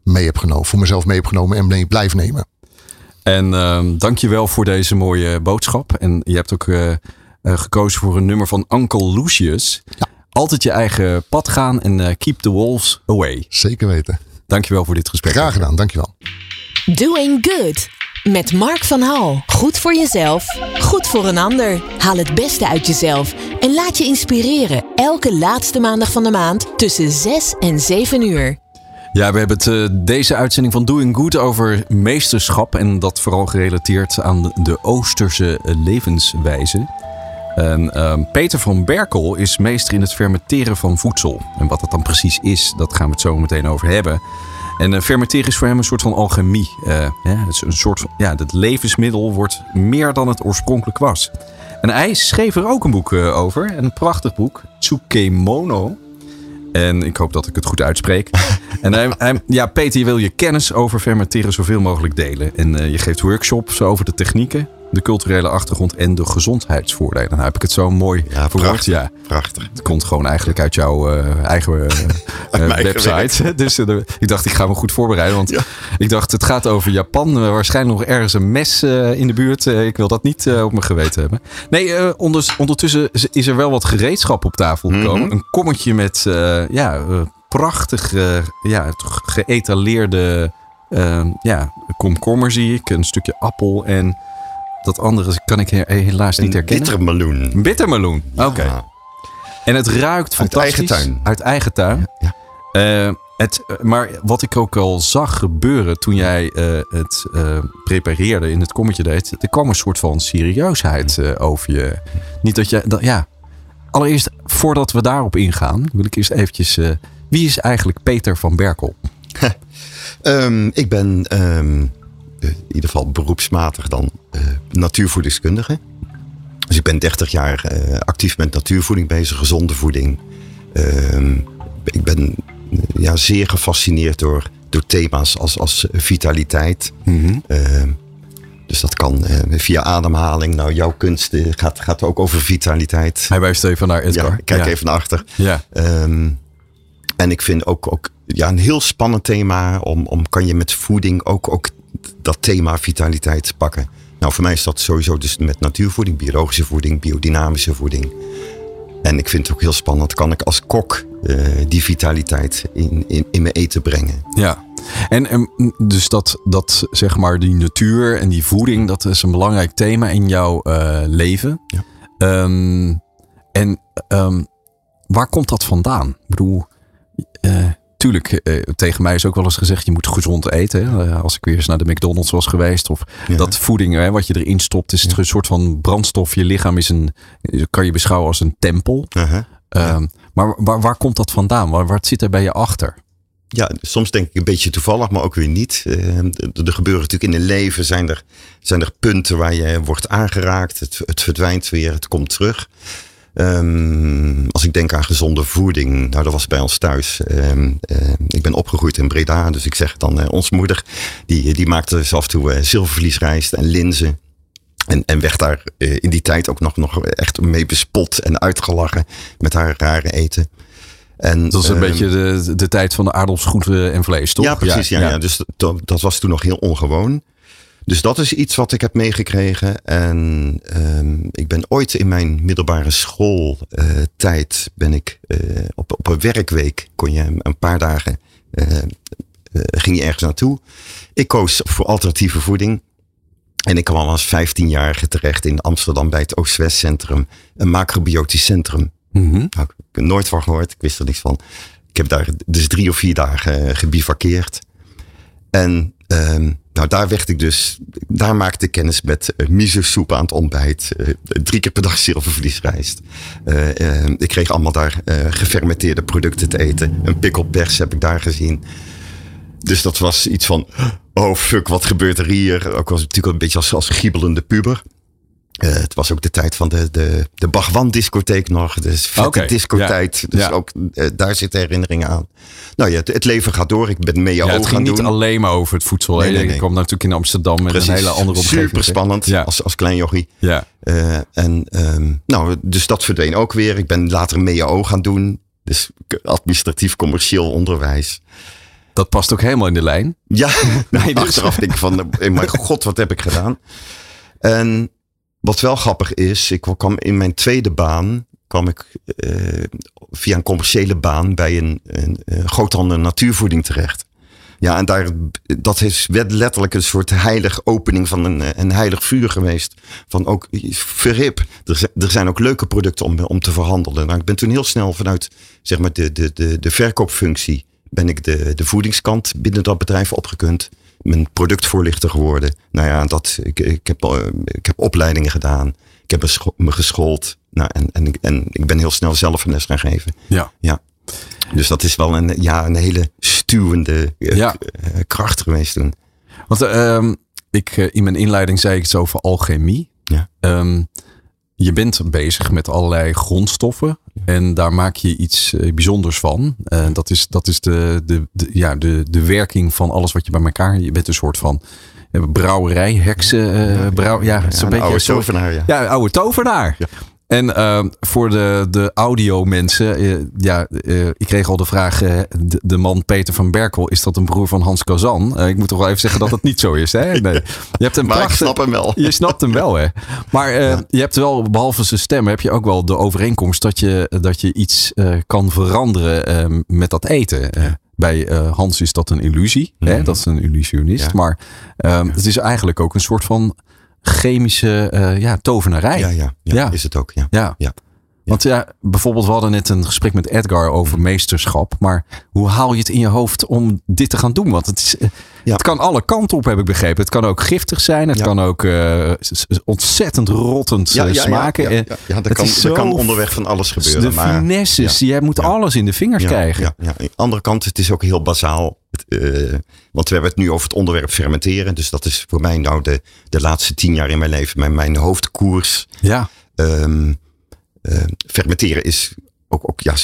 mee heb genomen. Voor mezelf mee heb genomen en mee blijf nemen. En uh, dankjewel voor deze mooie boodschap. En je hebt ook gekozen voor een nummer van Uncle Lucius. Ja. Altijd je eigen pad gaan en keep the wolves away. Zeker weten. Dankjewel voor dit gesprek. Graag gedaan, dankjewel. Doing good. Met Mark van Hal. Goed voor jezelf, goed voor een ander. Haal het beste uit jezelf en laat je inspireren. Elke laatste maandag van de maand tussen 6 en 7 uur. Ja, we hebben het uh, deze uitzending van Doing Good over meesterschap. En dat vooral gerelateerd aan de Oosterse levenswijze. En, uh, Peter van Berkel is meester in het fermenteren van voedsel. En wat dat dan precies is, dat gaan we het zo meteen over hebben. En uh, fermenteren is voor hem een soort van alchemie. Uh, het is een soort van, ja, het levensmiddel wordt meer dan het oorspronkelijk was. En hij schreef er ook een boek uh, over. Een prachtig boek. Tsukemono. En ik hoop dat ik het goed uitspreek. en hij, hij, ja, Peter, je wil je kennis over fermenteren zoveel mogelijk delen. En je geeft workshops over de technieken de culturele achtergrond en de gezondheidsvoordelen. Dan heb ik het zo mooi ja, verwoord. Ja, prachtig. Het komt gewoon eigenlijk uit jouw uh, eigen uh, website. dus uh, ik dacht, ik ga me goed voorbereiden. Want ja. ik dacht, het gaat over Japan. waarschijnlijk nog ergens een mes in de buurt. ik wil dat niet op mijn geweten hebben. Nee, ondertussen is er wel wat gereedschap op tafel gekomen. Mm -hmm. Een kommetje met ja, prachtig ja, geëtaleerde ja, komkommer zie ik. Een stukje appel en dat andere kan ik helaas niet herkennen. bittermeloen. Bittermeloen. Oké. Ja. En het ruikt Uit fantastisch. eigen tuin. Uit eigen tuin. Ja. Eh, het, maar wat ik ook al zag gebeuren toen jij eh, het eh, prepareerde in het kommetje deed. Er kwam een soort van serieusheid over je. Niet dat je. Dat, ja. Allereerst, voordat we daarop ingaan, wil ik eerst eventjes. wie is eigenlijk Peter van Berkel? Ehm, ik ben ehm, eh, in ieder geval beroepsmatig dan eh, natuurvoedingskundige. Dus ik ben 30 jaar eh, actief met natuurvoeding bezig, gezonde voeding. Ehm, ik ben eh, ja, zeer gefascineerd door, door thema's als, als vitaliteit. Ehm, dus dat kan eh, via ademhaling. Nou, jouw kunst eh, gaat, gaat ook over vitaliteit. Hij wijst even naar Edgar. Ja, kijk ja. even naar achter. Ja. Ehm, en ik vind ook, ook ja, een heel spannend thema. Om, om kan je met voeding ook, ook dat thema vitaliteit pakken. Nou, voor mij is dat sowieso dus met natuurvoeding, biologische voeding, biodynamische voeding. En ik vind het ook heel spannend. Kan ik als kok eh, die vitaliteit in, in, in mijn eten brengen? Ja, en, en dus dat, dat zeg maar die natuur en die voeding, dat is een belangrijk thema in jouw eh, leven. Ja. Ehm, en ehm, waar komt dat vandaan? Ik bedoel, eh, tuurlijk, eh, tegen mij is ook wel eens gezegd, je moet gezond eten. hè. Eh, als ik weer eens naar de McDonald's was geweest. Of Ja. dat voeding, hè, wat je erin stopt, is een soort van brandstof. Je lichaam is een, kan je beschouwen als een tempel. Uh-huh. Ehm, Maar waar, waar komt dat vandaan? Waar, waar zit er bij je achter? Ja, soms denk ik een beetje toevallig, maar ook weer niet. Eh, er gebeuren natuurlijk in het leven, zijn er, zijn er punten waar je wordt aangeraakt. Het, het verdwijnt weer, het komt terug. Ehm, als ik denk aan gezonde voeding, nou dat was bij ons thuis. Ehm, eh, ik ben opgegroeid in Breda, dus ik zeg dan eh, ons moeder. Die, die maakte dus af en toe eh, zilvervliesrijst en linzen. En, en werd daar in die tijd ook nog, nog echt mee bespot en uitgelachen met haar rare eten. En, Dat is een ehm, beetje de, de tijd van de aardappelsgroenten en vlees, toch? ja, precies. Ja, ja. Dus dat, dat was toen nog heel ongewoon. Dus dat is iets wat ik heb meegekregen. En ehm, ik ben ooit in mijn middelbare schooltijd ben ik eh, op, op een werkweek kon je een paar dagen eh, eh, ging je ergens naartoe. Ik koos voor alternatieve voeding. En ik kwam als 15-jarige terecht in Amsterdam bij het Oost-West Centrum, een macrobiotisch centrum. Mhm. Nou, ik heb nooit van gehoord. Ik wist er niks van. Ik heb daar dus drie of vier dagen eh, gebivakkeerd. En ehm, nou, daar werd ik dus, daar maakte ik kennis met uh, miso-soep aan het ontbijt. eh, drie keer per dag zilvervliesrijst. Eh, eh, ik kreeg allemaal daar eh, gefermenteerde producten te eten. Een pikkelpers heb ik daar gezien. Dus dat was iets van, oh fuck, wat gebeurt er hier? Ook was natuurlijk een beetje als, als giebelende puber. Eh, het was ook de tijd van de, de, de Bagwan-discotheek nog. Dus vette discotijd. ja, Dus ja. ook eh, daar zitten herinneringen aan. Nou ja, het, het leven gaat door. Ik ben mee Ja, jou het gaan ging niet doen. alleen maar over het voedsel. Nee, nee, Ik kwam natuurlijk in Amsterdam met een hele andere omgeving. Super spannend Ja. als, als klein jochie. Ja. Eh, en ehm, nou, dus dat verdween ook weer. Ik ben later MEAO gaan doen. Dus administratief commercieel onderwijs. Dat past ook helemaal in de lijn. Ja, Nee, dus- achteraf denk ik van, mijn god, wat heb ik gedaan? En wat wel grappig is, ik kwam in mijn tweede baan, kwam ik eh, via een commerciële baan bij een, een, een groothandel natuurvoeding terecht. Ja, en daar, dat is letterlijk een soort heilig opening van een, een heilig vuur geweest. Van ook verrip. Er zijn, er zijn ook leuke producten om, om te verhandelen. Nou, ik ben toen heel snel vanuit zeg maar, de, de, de, de verkoopfunctie ben ik de, de voedingskant binnen dat bedrijf opgekund. Mijn productvoorlichter geworden. Nou ja, dat, ik, ik, heb, eh, ik heb opleidingen gedaan. Ik heb me scho- me geschoold. Nou, en, en, ik- en ik ben heel snel zelf een les gaan geven. Ja. Ja. Dus dat is wel een, ja, een hele stuwende eh, Ja. eh, kracht geweest toen. Want ehm, ik, in mijn inleiding zei ik iets over alchemie. Ja. Ehm, je bent bezig met allerlei grondstoffen. En daar maak je iets eh, bijzonders van. Dat is, dat is de, de, de, ja, de, de werking van alles wat je bij elkaar... Je bent een soort van eh, brouwerij, heksen. eh, brouw, ja, het is een een beetje oude tovenaar, ja. Ja, oude tovenaar. Ja. En ehm, voor de, de audio mensen, eh, ja, eh, ik kreeg al de vraag, eh, de, de man Peter van Berkel, is dat een broer van Hans Kazan? Ik moet toch wel even zeggen dat het niet zo is, hè? Nee. Je hebt een Maar ik snap hem wel. Je snapt hem wel, hè? Maar je hebt wel, behalve zijn stem, heb je ook wel de overeenkomst dat je, dat je iets kan veranderen eh, met dat eten. Bij Hans is dat een illusie, hè? Mhm. dat is een illusionist. Ja. Maar ehm, het is eigenlijk ook een soort van chemische eh, ja, tovenarij. Ja, ja, ja, Ja. is het ook. Ja. Ja. Want ja, bijvoorbeeld, we hadden net een gesprek met Edgar over meesterschap. Maar hoe haal je het in je hoofd om dit te gaan doen? Want het, is, eh, Ja. het kan alle kanten op, heb ik begrepen. Het kan ook giftig zijn. Het Ja. kan ook eh, ontzettend rottend eh, smaken. Ja, ja, er, het kan, er kan onderweg van alles gebeuren. de maar, finesses, jij moet alles in de vingers krijgen. Ja, ja. Aan de andere kant, het is ook heel bazaal. Want we hebben het nu over het onderwerp fermenteren. Dus dat is voor mij nou de, de laatste tien jaar in mijn leven mijn, mijn hoofdkoers. Ja. Ehm, eh, fermenteren is ook, ook ja.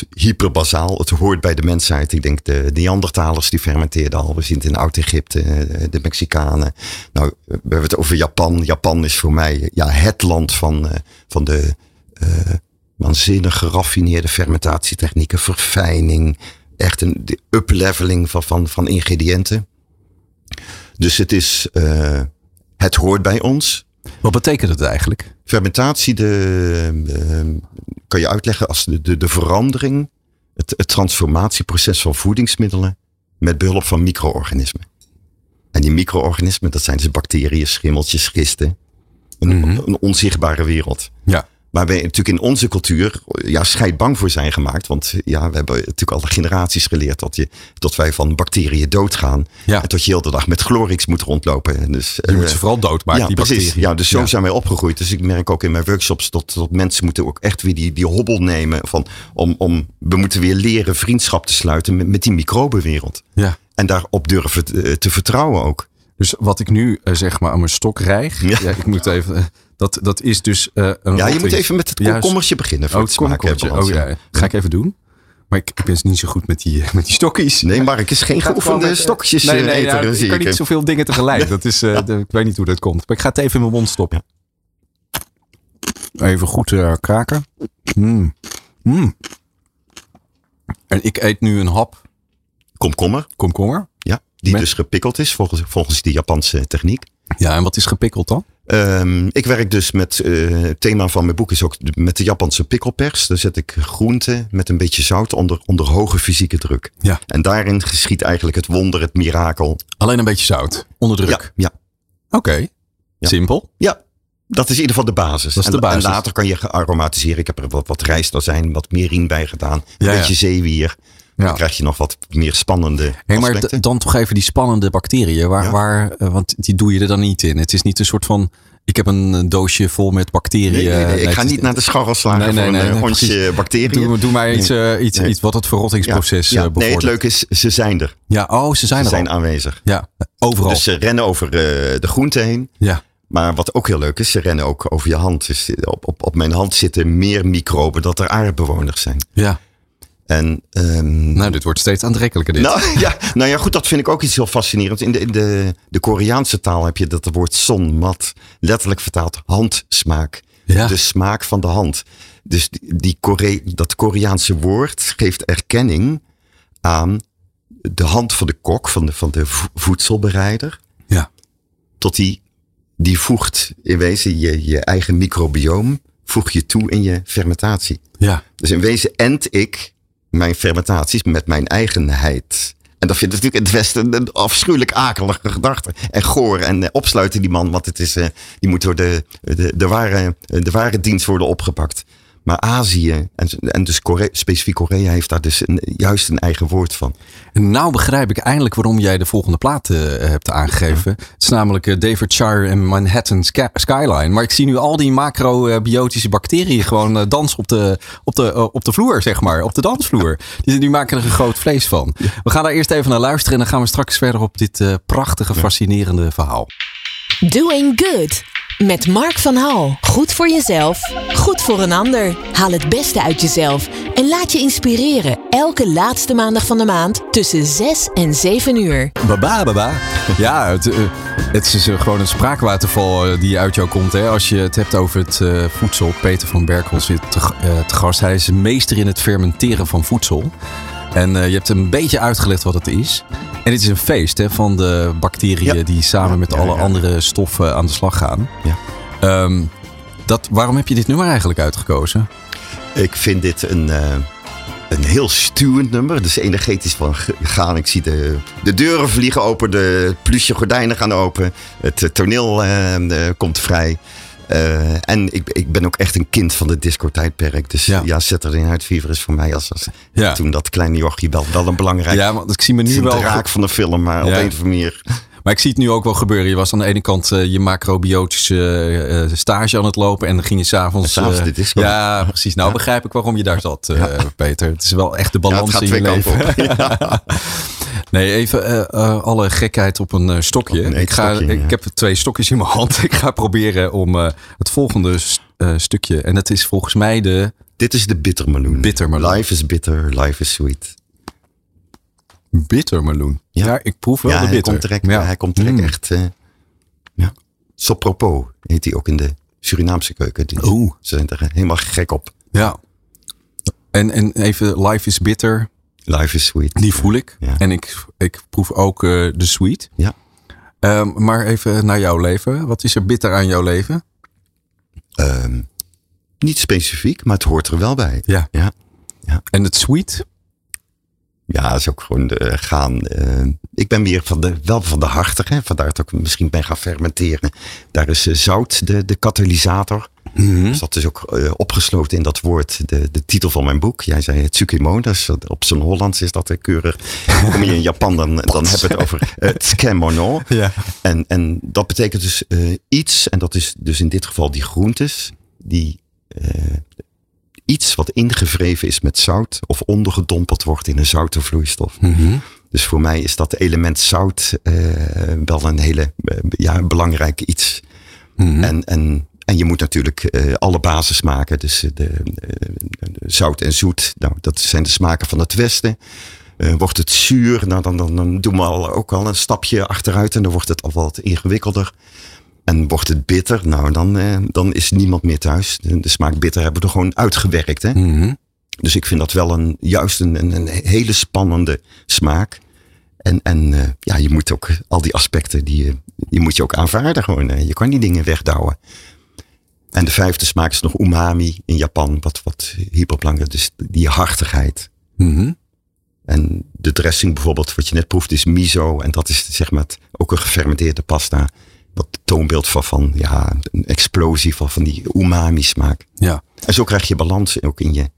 Het hoort bij de mensheid. Ik denk de Neandertalers die fermenteerden al. We zien het in Oud-Egypte, eh, de Mexicanen. Nou, we hebben het over Japan. Japan is voor mij ja, het land van, eh, van de eh, waanzinnig geraffineerde fermentatietechnieken. Verfijning. Echt een upleveling van, van, van ingrediënten. Dus het is, eh, het hoort bij ons. Wat betekent het eigenlijk? Fermentatie de, eh, kan je uitleggen als de, de, de verandering, het, het transformatieproces van voedingsmiddelen met behulp van micro-organismen. En die micro-organismen, dat zijn dus bacteriën, schimmeltjes, gisten. Een, Mhm. een onzichtbare wereld. Ja. Waar wij natuurlijk in onze cultuur ja, scheidbang voor zijn gemaakt. Want ja, we hebben natuurlijk al generaties geleerd dat, je, dat wij van bacteriën doodgaan. Ja. En dat je heel de dag met Glorix moet rondlopen. En Dus, Je moet eh, ze vooral doodmaken, ja, die precies. bacteriën. Ja, dus zo Ja. zijn wij opgegroeid. Dus ik merk ook in mijn workshops dat, dat mensen moeten ook echt weer die, die hobbel nemen. Van, om, om, we moeten weer leren vriendschap te sluiten met, met die microbenwereld. Ja. En daarop durven te, te vertrouwen ook. Dus wat ik nu eh, zeg maar aan mijn stok rijg. Ja. Ja. ik moet even. Eh, dat, dat is dus. eh, een Ja, je moet even met het komkommertje beginnen. Voor Oh, het smaken. Oh ja, ga ik even doen. Maar ik, ik ben niet zo goed met die, met die stokjes. Nee, Mark is geen geoefende met, eh, stokjes nee, eh, nee, zie ik kan niet zoveel dingen tegelijk. Dat is, eh, de- ik weet niet hoe dat komt. Maar ik ga het even in mijn mond stoppen. Even goed eh, kraken. Mm. Mm. En ik eet nu een hap Komkommer, komkommer. ja, die Met- dus gepikkeld is volgens, volgens die Japanse techniek. Ja, en wat is gepikkeld dan? Ehm, ik werk dus met, eh, het thema van mijn boek is ook de- met de Japanse pikkelpers. Daar zet ik groenten met een beetje zout onder, onder hoge fysieke druk. Ja. En daarin geschiet eigenlijk het wonder, het mirakel. Alleen een beetje zout. Onder druk. Ja, ja, Oké. Simpel. ja. Dat is in ieder geval de basis. Dat is de basis. en later kan je gearromatiseren. Ik heb er wat, wat rijstazijn, wat merien bij gedaan. Een Ja, ja. beetje zeewier. Ja. Dan krijg je nog wat meer spannende Hey, maar dan toch even die spannende bacteriën. Waar, Ja. waar, eh, want die doe je er dan niet in. Het is niet een soort van. Ik heb een doosje vol met bacteriën. Nee, nee, nee, Nee, ik ga niet naar de scharrelslager Nee, nee, voor nee, een nee, eh, hondje bacteriën. Doe, doe maar iets, eh, iets, Nee. iets wat het verrottingsproces ja. Nee, het leuke is, ze zijn er. Ja, oh, ze zijn Ze er zijn al. aanwezig. Ja, overal. Dus ze rennen over de groente heen. ja. Maar wat ook heel leuk is, ze rennen ook over je hand. Dus op, op, op mijn hand zitten meer microben dat er aardbewoners zijn. ja. En, ehm, Nou, dit wordt steeds aantrekkelijker dit. nou, ja, nou ja, goed, dat vind ik ook iets heel fascinerends. In de, in de, de Koreaanse taal heb je dat woord son, mat, letterlijk vertaald handsmaak. Ja. De smaak van de hand. Dus die, die Kore, dat Koreaanse woord geeft erkenning aan de hand van de kok, van de, van de vo- voedselbereider. ja. tot die, die voegt in wezen je, je eigen microbioom, voeg je toe in je fermentatie. ja. Dus in wezen end ik mijn fermentaties met mijn eigenheid. En dat vind ik natuurlijk in het Westen een afschuwelijk akelige gedachte. En goor. En eh, opsluiten die man, want het is, eh, die moet door de, de, de, ware, de ware dienst worden opgepakt. Maar Azië, en, en dus specifiek Korea, heeft daar dus een, juist een eigen woord van. En nou begrijp ik eindelijk waarom jij de volgende plaat eh, hebt aangegeven. Het is namelijk eh, David Shire en Manhattan Sky- Skyline. Maar ik zie nu al die macrobiotische bacteriën gewoon eh, dansen op de, op, de, op de vloer, zeg maar. Op de dansvloer. Die, die maken er een groot vlees van. We gaan daar eerst even naar luisteren en dan gaan we straks verder op dit eh, prachtige, fascinerende verhaal. Doing Good. Met Mark van Hal. Goed voor jezelf, goed voor een ander. Haal het beste uit jezelf en laat je inspireren. Elke laatste maandag van de maand tussen 6 en 7 uur. Baba, baba. Ja, het, eh, het is eh, gewoon een spraakwaterval eh, die uit jou komt. Hè? Als je het hebt over het voedsel. Peter van Berkel zit te, gast. Hij is meester in het fermenteren van voedsel. En eh, je hebt een beetje uitgelegd wat het is. En dit is een feest hè, van de bacteriën Ja. die samen met alle andere stoffen aan de slag gaan. Ja. Ehm, dat, waarom heb je dit nummer eigenlijk uitgekozen? Ik vind dit een, eh, een heel stuwend nummer. Dus energetisch van gaan. Ik zie de, de deuren vliegen open, de plusje gordijnen gaan open. Het eh, toneel komt vrij. Eh, en ik, ik ben ook echt een kind van de disco-tijdperk. Dus Ja. ja, Saturday Night Fever is voor mij als, als Ja. toen dat kleine jochie wel, wel een belangrijk... Ja, want ik zie me nu wel. draak van de film, maar op Ja. een of andere manier... Maar ik zie het nu ook wel gebeuren. Je was aan de ene kant eh, je macrobiotische eh, stage aan het lopen. En dan ging je s'avonds. De disco. Ja, precies. Nou begrijp ik waarom je daar zat, Peter. Het is wel echt de Ja, balans gaat in twee je leven. Nee, even eh, eh, alle gekheid op een eh, stokje. Op een ik, ga, ik ja. heb twee stokjes in mijn hand. Ik ga proberen om het volgende stukje. En dat is volgens mij de Dit is de bittermeloen. Bittermeloen. Life is bitter, life is sweet. bittermeloen. Ja, Ja. ik proef wel ja, de hij bitter. komt direct, ja. hij komt direct Mm. echt... ja. Sopropos heet hij ook in de Surinaamse keuken. Die, Oeh. Ze zijn er helemaal gek op. Ja. En, en even Life is Bitter. Life is sweet. Die voel ik. Ja. En ik, ik proef ook eh, de sweet. Ja. Ehm, maar even naar jouw leven. Wat is er bitter aan jouw leven? Ehm, niet specifiek, maar het hoort er wel bij. Ja. Ja, En het sweet? ja is ook gewoon de, gaan. eh, ik ben meer van de, wel van de hartige. Vandaar dat ik misschien ben gaan fermenteren. Daar is eh, zout de, de katalysator. Mhm. Dus dat is ook eh, opgesloten in dat woord, de, de titel van mijn boek. Jij zei Tsukimo, dus op zijn Hollands is dat eh, keurig. Kom je in Japan, dan, dan hebben we het over uh, tsukemono. Ja. En, en dat betekent dus eh, iets, en dat is dus in dit geval die groentes, die eh, iets wat ingevreven is met zout of ondergedompeld wordt in een zoute vloeistof. Mhm. Dus voor mij is dat element zout eh, wel een hele eh, ja, belangrijk iets. Mhm. En, en, en je moet natuurlijk eh, alle basis maken. Dus de, de zout en zoet, nou, dat zijn de smaken van het Westen. Wordt het zuur, nou, dan, dan, dan doen we al, ook al een stapje achteruit en dan wordt het al wat ingewikkelder. En wordt het bitter, nou dan, dan is niemand meer thuis. De, de smaak bitter hebben we er gewoon uitgewerkt. Hè? Mhm. Dus ik vind dat wel een, juist een, een, een hele spannende smaak. En, en eh, ja, je moet ook al die aspecten, die, je- die moet je ook aanvaarden gewoon. Je kan die dingen wegdouwen. En de vijfde smaak is nog umami in Japan, wat, wat hyperbelangrijk Dus die hartigheid. Mhm. En de dressing bijvoorbeeld, wat je net proeft, is miso. En dat is zeg maar het- ook een gefermenteerde pasta. Wat toonbeeld van, van ja, een explosie van, van die umami smaak. Ja. En zo krijg je balans ook in je,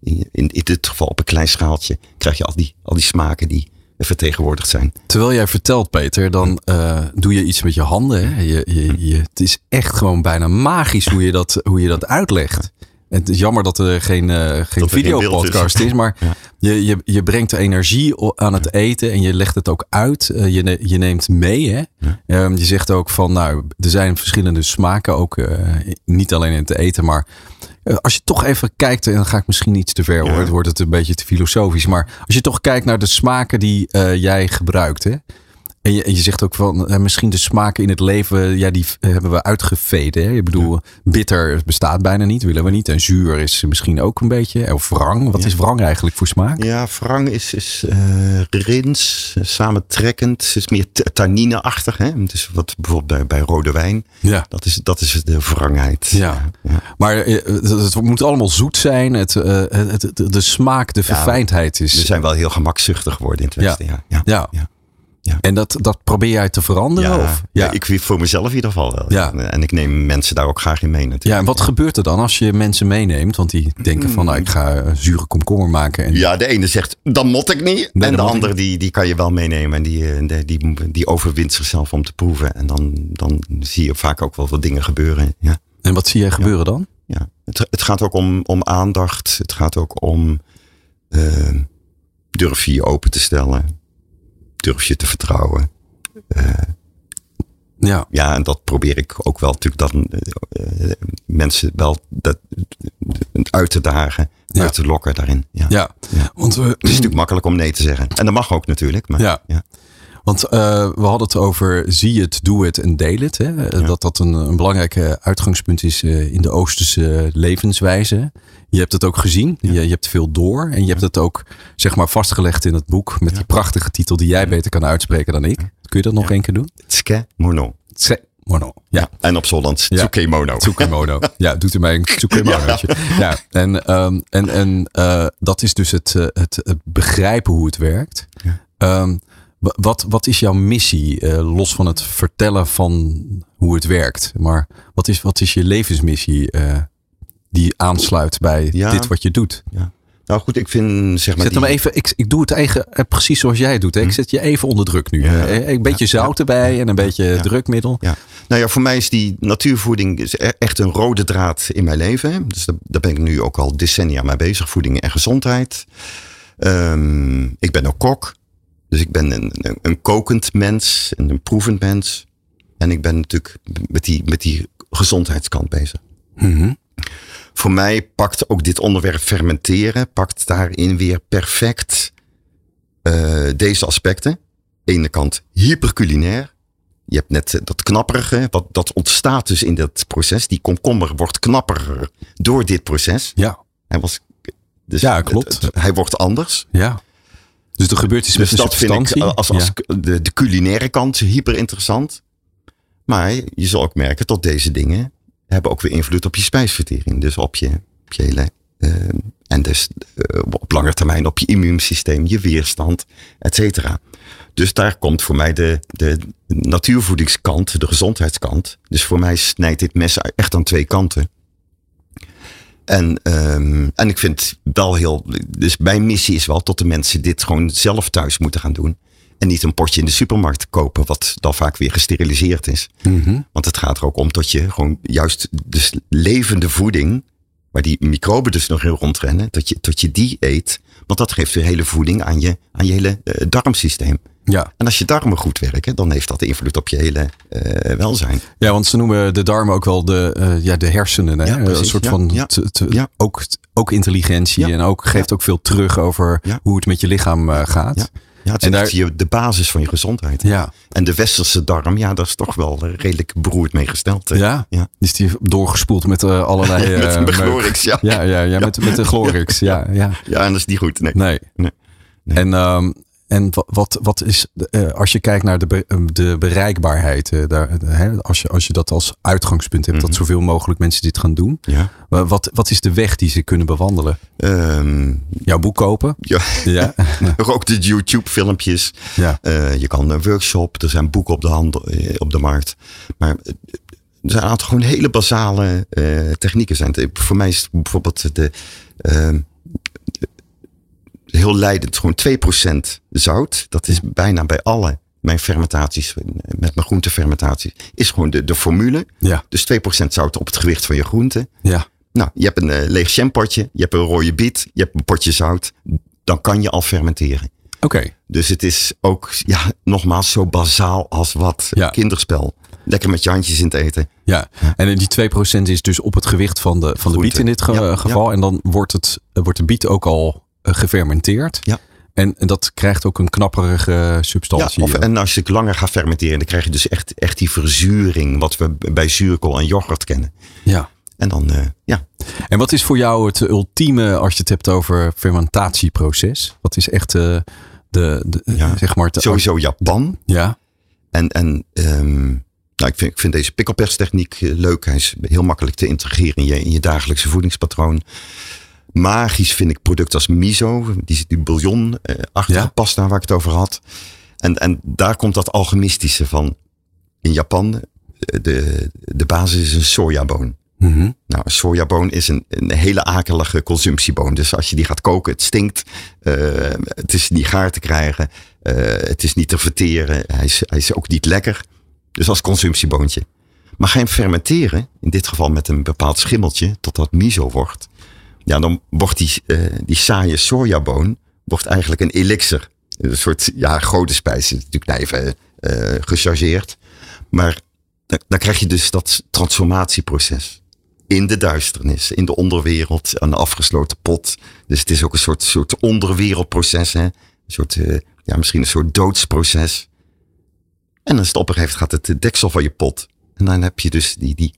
in, je- in, in dit geval op een klein schaaltje, krijg je al die, al die smaken die vertegenwoordigd zijn. Terwijl jij vertelt, Peter, dan eh, doe je iets met je handen. Hè? Je, je, je, het is echt gewoon bijna magisch hoe je dat, hoe je dat uitlegt. Het is jammer dat er geen, eh geen videopodcast is. Maar Ja. je, je, je brengt de energie aan het eten en je legt het ook uit. Eh, je, je neemt mee. Hè? Ehm, je zegt ook van, nou, er zijn verschillende smaken. Ook eh, niet alleen in het eten, maar eh, als je toch even kijkt, en dan ga ik misschien iets te ver hoor, Ja. het wordt het een beetje te filosofisch. Maar als je toch kijkt naar de smaken die eh, jij gebruikt. Hè? En je, en je zegt ook van eh, misschien de smaken in het leven, ja, die hebben we uitgeveden. Hè? Ik bedoel, bitter bestaat bijna niet, willen we niet. En zuur is misschien ook een beetje. Of wrang, wat Ja. is wrang eigenlijk voor smaak? Ja, wrang is, is eh, rins, eh, samentrekkend, is meer tannineachtig. Hè? Dus wat bijvoorbeeld bij, bij rode wijn, Ja. dat is, dat is de wrangheid. Ja. Maar het, het moet allemaal zoet zijn. Het, het, het- de smaak, de verfijndheid We is. zijn wel heel gemakzuchtig geworden in het. Westen. Ja. Ja. Ja. Ja. Ja. En dat, dat probeer jij te veranderen? Ja, of? ja. ik voor mezelf in ieder geval wel. Ja. En ik neem mensen daar ook graag in mee Ja, natuurlijk. en wat gebeurt er dan als je mensen meeneemt? Want die denken van, nou, ik ga zure komkommer maken. En, Ja, de ene zegt, dan mot ik niet. en de andere, die, die kan je wel meenemen. En die, eh, die, die, die overwint zichzelf om te proeven. En dan, dan zie je vaak ook wel wat dingen gebeuren. Ja. en wat zie jij gebeuren dan? Ja. Het, het gaat ook om, om aandacht. Het gaat ook om eh, durf je je open te stellen. Durf je te vertrouwen. Ja, Ja, en dat probeer ik ook wel natuurlijk dan eh, eh, mensen wel dat, uit te dagen, Ja. uit te lokken daarin. Ja. ja. Ja. Want we, Het is natuurlijk makkelijk om nee te zeggen. En dat mag ook natuurlijk. Maar, Ja. Ja. Want eh, we hadden het over zie het, doe het en deel het. Hè? Dat dat een, een belangrijk uitgangspunt is eh, in de Oosterse levenswijze. Je hebt het ook gezien. Je, je hebt veel door. En je hebt het ook zeg maar vastgelegd in het boek. Met die prachtige titel die jij beter kan uitspreken dan ik. Kun je dat nog één keer doen? Tske mono. Tse Mono. Ja. En op Zolland Ja. Tsukemono. Tsukemono. Ja, doet u mij een Tsukemonootje. Ja. En, ehm, en, en eh, dat is dus het, het, het begrijpen hoe het werkt. Ehm, wa- wat, wat is jouw missie, eh, los van het vertellen van hoe het werkt? Maar wat is, wat is je levensmissie eh, die aansluit bij Ja. dit wat je doet? Nou goed, ik vind zeg maar Zet hem even, ik, ik doe het eigen, eh, precies zoals jij het doet. Hè? Ik zet je even onder druk nu. Ja. Een beetje zout erbij en een beetje Ja. drukmiddel. Ja. Nou ja, voor mij is die natuurvoeding is e- echt een rode draad in mijn leven. hè. Dus daar, daar ben ik nu ook al decennia mee bezig. Voeding en gezondheid. Ehm, ik ben ook kok. Dus ik ben een, een, een kokend mens en een proevend mens. En ik ben natuurlijk met die, met die gezondheidskant bezig. Mhm. Voor mij pakt ook dit onderwerp fermenteren, pakt daarin weer perfect eh, deze aspecten. Ene kant hyperculinair. Je hebt net eh, dat knapperige, wat, dat ontstaat dus in dat proces. Die komkommer wordt knapperiger door dit proces. Ja, Hij was, dus Ja, klopt. het- het- hij wordt anders. ja. Dus er gebeurt iets Dus met de dat vind ik substantie. als, als Ja. de, de culinaire kant hyper interessant. Maar je zal ook merken dat deze dingen hebben ook weer invloed op je spijsvertering. Dus op je, op je hele. eh, en dus eh, op lange termijn op je immuunsysteem, je weerstand, et cetera. Dus daar komt voor mij de, de natuurvoedingskant, de gezondheidskant. Dus voor mij snijdt dit mes echt aan twee kanten. En, ehm, en ik vind wel heel. Dus mijn missie is wel tot de mensen dit gewoon zelf thuis moeten gaan doen. En niet een potje in de supermarkt kopen, wat dan vaak weer gesteriliseerd is. Mhm. Want het gaat er ook om dat je gewoon juist dus levende voeding, waar die microben dus nog in rondrennen, dat je, dat je die eet. Want dat geeft weer hele voeding aan je, aan je hele eh, darmsysteem. Ja. En als je darmen goed werken, dan heeft dat invloed op je hele eh, welzijn. ja, want ze noemen de darmen ook wel de, eh, ja, de hersenen. Hè? Ja, precies. een soort Ja, van ja. te- te- Ja. ook, ook intelligentie en ook geeft ook veel terug over hoe het met je lichaam eh, gaat. Ja. Het is En daar- je, de basis van je gezondheid. Ja. En de westerse darm, ja, dat is toch wel redelijk beroerd mee gesteld. Ja? Ja. Is die doorgespoeld met allerlei... Met een meuk? Glorix, ja. Ja, ja, ja, Met, met de Glorix. Ja, ja. Ja, en dat is niet goed. Nee. Nee. Nee. En, ehm, en wa- wat, wat is, eh, als je kijkt naar de, be- eh, de bereikbaarheid, eh, daar, hè, als, je, als je dat als uitgangspunt hebt, Mhm. dat zoveel mogelijk mensen dit gaan doen. Ja. wa- Wat, wat is de weg die ze kunnen bewandelen? Ehm, Jouw boek kopen? ja. Ja. ook de YouTube-filmpjes. ja. Je kan een workshop, er zijn boeken op de, hand, op de markt. Maar er zijn een aantal gewoon hele basale technieken. Zijn. Voor mij is bijvoorbeeld de, ehm, heel leidend. Gewoon 2% zout. Dat is bijna bij alle mijn fermentaties, met mijn groentefermentaties, is gewoon de, de formule. Ja. Dus 2% zout op het gewicht van je groente. Ja. Nou, je hebt een eh, leeg jampotje, je hebt een rode biet, je hebt een potje zout. Dan kan je al fermenteren. Oké. Dus het is ook, ja, nogmaals, zo bazaal als wat. Ja. Kinderspel. Lekker met je handjes in het eten. Ja, en die 2% is dus op het gewicht van de, van de biet in dit ge- Ja, geval. En dan wordt, het, wordt de biet ook al gefermenteerd. Ja. En, en dat krijgt ook een knapperige Ja, substantie. of, en als ik langer ga fermenteren, dan krijg je dus echt, echt die verzuring. Wat we bij zuurkool en yoghurt kennen. ja. En dan, eh, ja. En wat is voor jou het ultieme als je het hebt over fermentatieproces? Wat is echt eh, de, de Ja, zeg maar... het- Sowieso Japan. Ja, En, en ehm, nou, ik, vind, ik vind deze pikkelperstechniek eh, leuk. Hij is heel makkelijk te integreren in je, in je dagelijkse voedingspatroon. Magisch vind ik producten als miso, die, die bouillon eh, achtige Ja. pasta waar ik het over had. En, en daar komt dat alchemistische van. In Japan, eh, de, de basis is een sojaboon. Mhm. Nou, een sojaboon is een, een hele akelige consumptieboon. Dus als je die gaat koken, het stinkt. eh, het is niet gaar te krijgen. het is niet te verteren. Hij is, hij is ook niet lekker. Dus als consumptieboontje. Maar ga je hem fermenteren, in dit geval met een bepaald schimmeltje, tot dat miso wordt. Ja, dan wordt die, eh, die saaie sojaboon wordt eigenlijk een elixir. Een soort, ja, godenspijs. is Natuurlijk even eh gechargeerd. Maar dan, krijg je dus dat transformatieproces in de duisternis, in de onderwereld, een afgesloten pot. Dus het is ook een soort, soort onderwereldproces, hè? Een soort, eh, ja, misschien een soort doodsproces. En als het opgeeft, gaat het de deksel van je pot. En dan heb je dus die, die,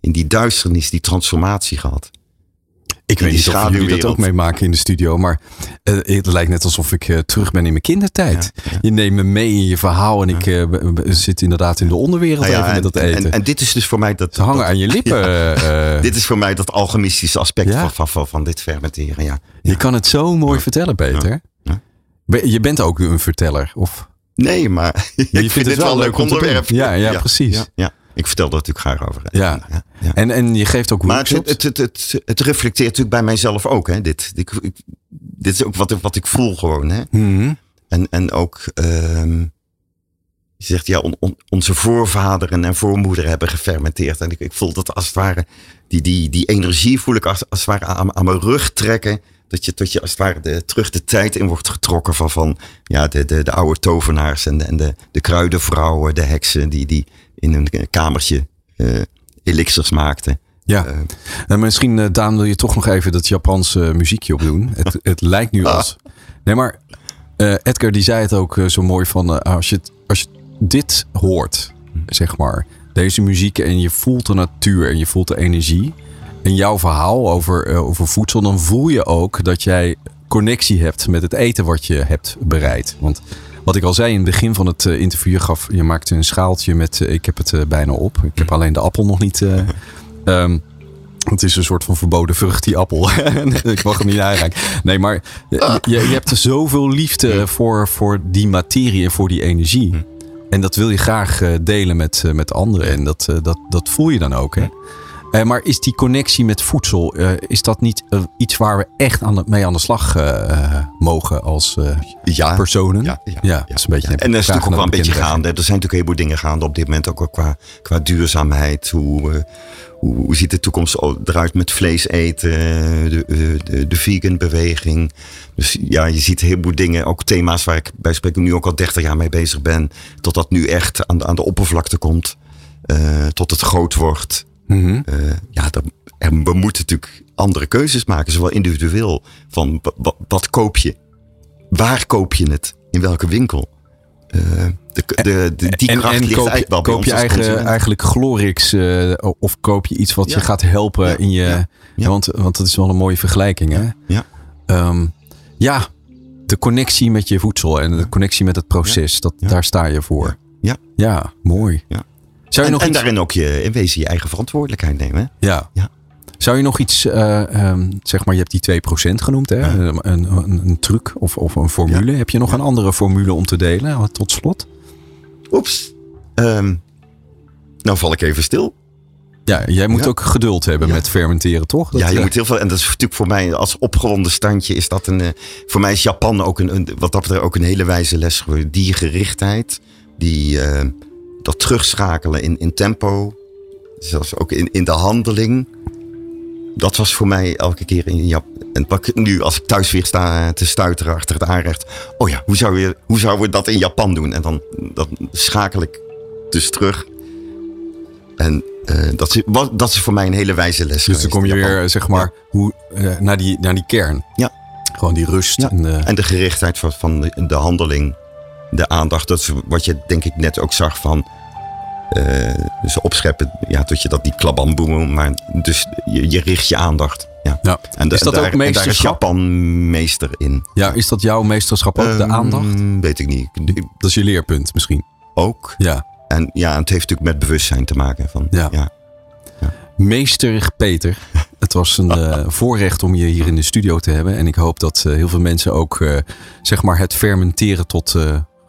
in die duisternis die transformatie gehad. Ik weet niet of jullie dat ook meemaken in de studio, maar eh, het lijkt net alsof ik eh, terug ben in mijn kindertijd. Ja, ja. Je neemt me mee in je verhaal en ik eh, zit inderdaad in de onderwereld Nou ja, even met en, dat eten. en, en dit is dus voor mij dat. Ze hangen dat- aan je lippen. Dit is voor mij dat alchemistische aspect van, van, van, van dit fermenteren. Ja. Je kan het zo mooi vertellen, Peter. Je bent ook een verteller. Of Nee, maar ik vindt vind het wel een leuk onderwerp. Ja, ja, precies. Ja. Ik vertel er natuurlijk graag over. Ja. ja, ja. En, en je geeft ook Maar het, workshops. het, het, het, het reflecteert natuurlijk bij mijzelf ook. Hè, dit. Ik, ik- dit is ook wat, ik- wat ik voel gewoon. Hè. Mhm. En, en ook, ehm, je zegt ja, on- on- onze voorvaderen en voormoederen hebben gefermenteerd. En ik, ik voel dat als het ware, die, die, die energie voel ik als, als het ware aan, aan mijn rug trekken. Dat je, dat je als het ware de, terug de tijd in wordt getrokken van, van ja, de, de, de oude tovenaars en de, en de, de kruidenvrouwen, de heksen die, die in een kamertje eh elixirs maakten. Ja. Eh, En misschien, eh, Daan, wil je toch nog even dat Japanse muziekje opdoen. Het, het lijkt nu als... Nee, maar Edgar die zei het ook zo mooi van... als, je, als je dit hoort, zeg maar... Deze muziek en je voelt de natuur en je voelt de energie... En jouw verhaal over, over voedsel... dan voel je ook dat jij connectie hebt met het eten wat je hebt bereid. Want wat ik al zei in het begin van het eh, interview... Gaf, je maakte een schaaltje met... eh, ik heb het eh, bijna op. Ik heb alleen de appel nog niet... eh, ehm, het is een soort van verboden vrucht, die appel. ik mag hem niet aanraken. Nee, maar je, je je hebt zoveel liefde voor, voor die materie en voor die energie. En dat wil je graag delen met, met anderen. En dat, dat, dat voel je dan ook. Hè? Eh, maar is die connectie met voedsel, eh, is dat niet eh, iets waar we echt aan de, mee aan de slag mogen als ja, personen? Ja, ja, ja, dat is een beetje En er is natuurlijk ook wel een beetje gaande. Er zijn natuurlijk een heleboel dingen gaande op dit moment. Ook qua, qua duurzaamheid. Hoe, hoe, hoe ziet de toekomst eruit met vlees eten? De, de, de, vegan beweging. Dus ja, je ziet een heleboel dingen. Ook thema's waar ik bij spreken nu ook al 30 jaar mee bezig ben. Tot dat nu echt aan de, aan de oppervlakte komt. tot het groot wordt. Mhm. Eh, ja, en we moeten natuurlijk andere keuzes maken. Zowel individueel. Van wa- wa- wat koop je? Waar koop je het? In welke winkel? Eh, de, de, de- die en, kracht en ligt koop, je- eigenlijk koop ons je eigen, eigenlijk Glorix eh, of koop je iets wat Ja. je gaat helpen Ja. in je... Ja. Want, want dat is wel een mooie vergelijking. Hè? Ja. Ehm, ja, de connectie met je voedsel en de connectie met het proces, dat, daar sta je voor. Ja. Ja, mooi. Ja. Zou je En, nog en daarin ook je, in wezen je eigen verantwoordelijkheid nemen. Ja. Ja. Zou je nog iets, eh, ehm, zeg maar, je hebt die 2% genoemd, hè? Ja. Een, een, een truc of, of een formule. Heb je nog een andere formule om te delen tot slot? Oeps. Ehm, nou val ik even stil. Ja, jij moet Ja. ook geduld hebben Ja. met fermenteren, toch? Dat, ja, je eh, moet heel veel. En dat is natuurlijk voor mij als opgewonden standje is dat een. eh, voor mij is Japan ook een, een wat dat betreft ook een hele wijze les geworden. Die gerichtheid, die eh, dat terugschakelen in, in tempo, zelfs ook in, in de handeling. Dat was voor mij elke keer in Japan. En nu, als ik thuis weer sta te stuiteren achter het aanrecht. Oh ja, hoe zou je, hoe zouden we dat in Japan doen? En dan, dan schakel ik dus terug. En eh, dat, is, wat- dat is voor mij een hele wijze les. Dus dan kom je Japan. weer, zeg maar, hoe, eh, naar, die, naar die kern. Ja. Gewoon die rust. Ja. En, eh, En de gerichtheid van, van de, de handeling, de aandacht. Dat is wat je denk ik net ook zag van. eh dus opscheppen, ja, tot je dat die klabamboem, maar dus je, je richt je aandacht. Ja. ja. En, de- is dat en daar, ook en daar is meesterschap? Japan meester in. Ja, is dat jouw meesterschap ook, de Ehm, aandacht? Weet ik niet. Dat is je leerpunt misschien. Ook. Ja. En ja, het heeft natuurlijk met bewustzijn te maken. Van, Ja. ja. Meester Peter, het was een eh, voorrecht om je hier in de studio te hebben. En ik hoop dat eh, heel veel mensen ook zeg maar het fermenteren tot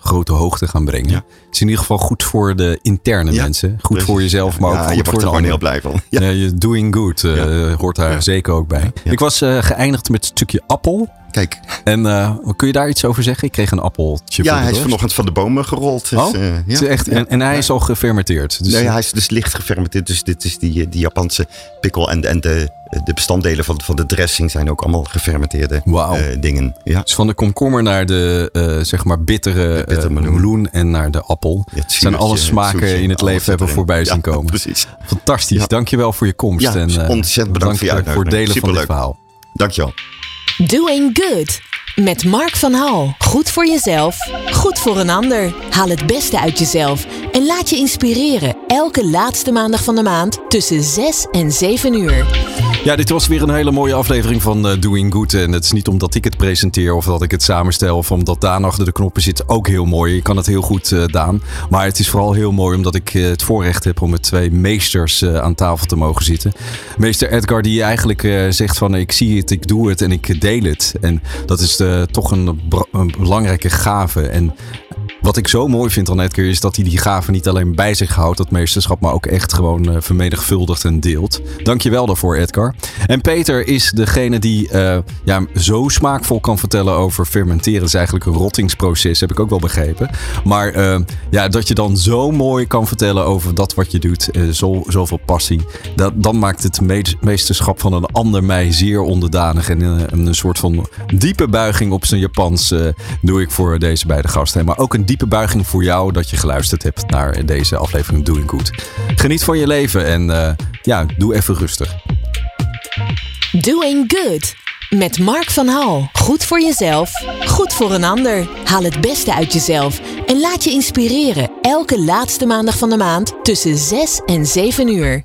grote hoogte gaan brengen. Ja. Het is in ieder geval goed voor de interne Ja, mensen. Goed Precies. voor jezelf, maar ook Ja, goed je voor wordt er gewoon heel blij van. Ja. Je doing good eh, hoort daar zeker ook bij. Ik was eh, geëindigd met een stukje appel. Kijk, En eh, kun je daar iets over zeggen? Ik kreeg een appeltje ja, hij is dorst. vanochtend van de bomen gerold. Dus, Oh, ja. Is echt, en, en hij is al gefermenteerd. Dus, nee, hij is dus licht gefermenteerd. Dus dit is die, die Japanse pikkel. En, en de, de bestanddelen van, van de dressing zijn ook allemaal gefermenteerde eh, dingen. Ja. Dus van de komkommer naar de eh, zeg maar bittere De bittere eh, meloen. en naar de appel. Ja, het zijn alle smaken zoetje, in het leven hebben voorbij zien Ja, komen. Precies. Fantastisch. Ja. Dankjewel voor je komst. Ja, en, eh, ontzettend bedankt voor je eh, voor het uitnodiging. delen van dit verhaal. Dankjewel. Doing Good. Met Mark van Hal. Goed voor jezelf, goed voor een ander. Haal het beste uit jezelf en laat je inspireren. Elke laatste maandag van de maand tussen 6 en 7 uur. Ja, dit was weer een hele mooie aflevering van uh, Doing Good. En het is niet omdat ik het presenteer of dat ik het samenstel of omdat Daan achter de knoppen zit. Ook heel mooi. Je kan het heel goed, uh, Daan. Maar het is vooral heel mooi omdat ik uh, het voorrecht heb om met twee meesters aan tafel te mogen zitten. Meester Edgar die eigenlijk zegt van ik zie het, ik doe het en ik deel het. En dat is toch een, een belangrijke gave. En wat ik zo mooi vind aan Edgar is dat hij die gave niet alleen bij zich houdt, dat meesterschap, maar ook echt gewoon uh, vermenigvuldigt en deelt. Dankjewel daarvoor, Edgar. En Peter is degene die uh, ja, zo smaakvol kan vertellen over fermenteren. Dat is eigenlijk een rottingsproces, heb ik ook wel begrepen. Maar uh, ja, dat je dan zo mooi kan vertellen over dat wat je doet, zo, zoveel passie. Dat, dan maakt het meesterschap van een ander mij zeer onderdanig. En een soort van diepe buiging op zijn Japans doe ik voor deze beide gasten. Maar ook diepe buiging voor jou dat je geluisterd hebt naar deze aflevering Doing Good. Geniet van je leven en uh, ja, doe even rustig. Doing Good. Met Mark van Hal. Goed voor jezelf, goed voor een ander. Haal het beste uit jezelf en laat je inspireren. Elke laatste maandag van de maand tussen 6 en 7 uur.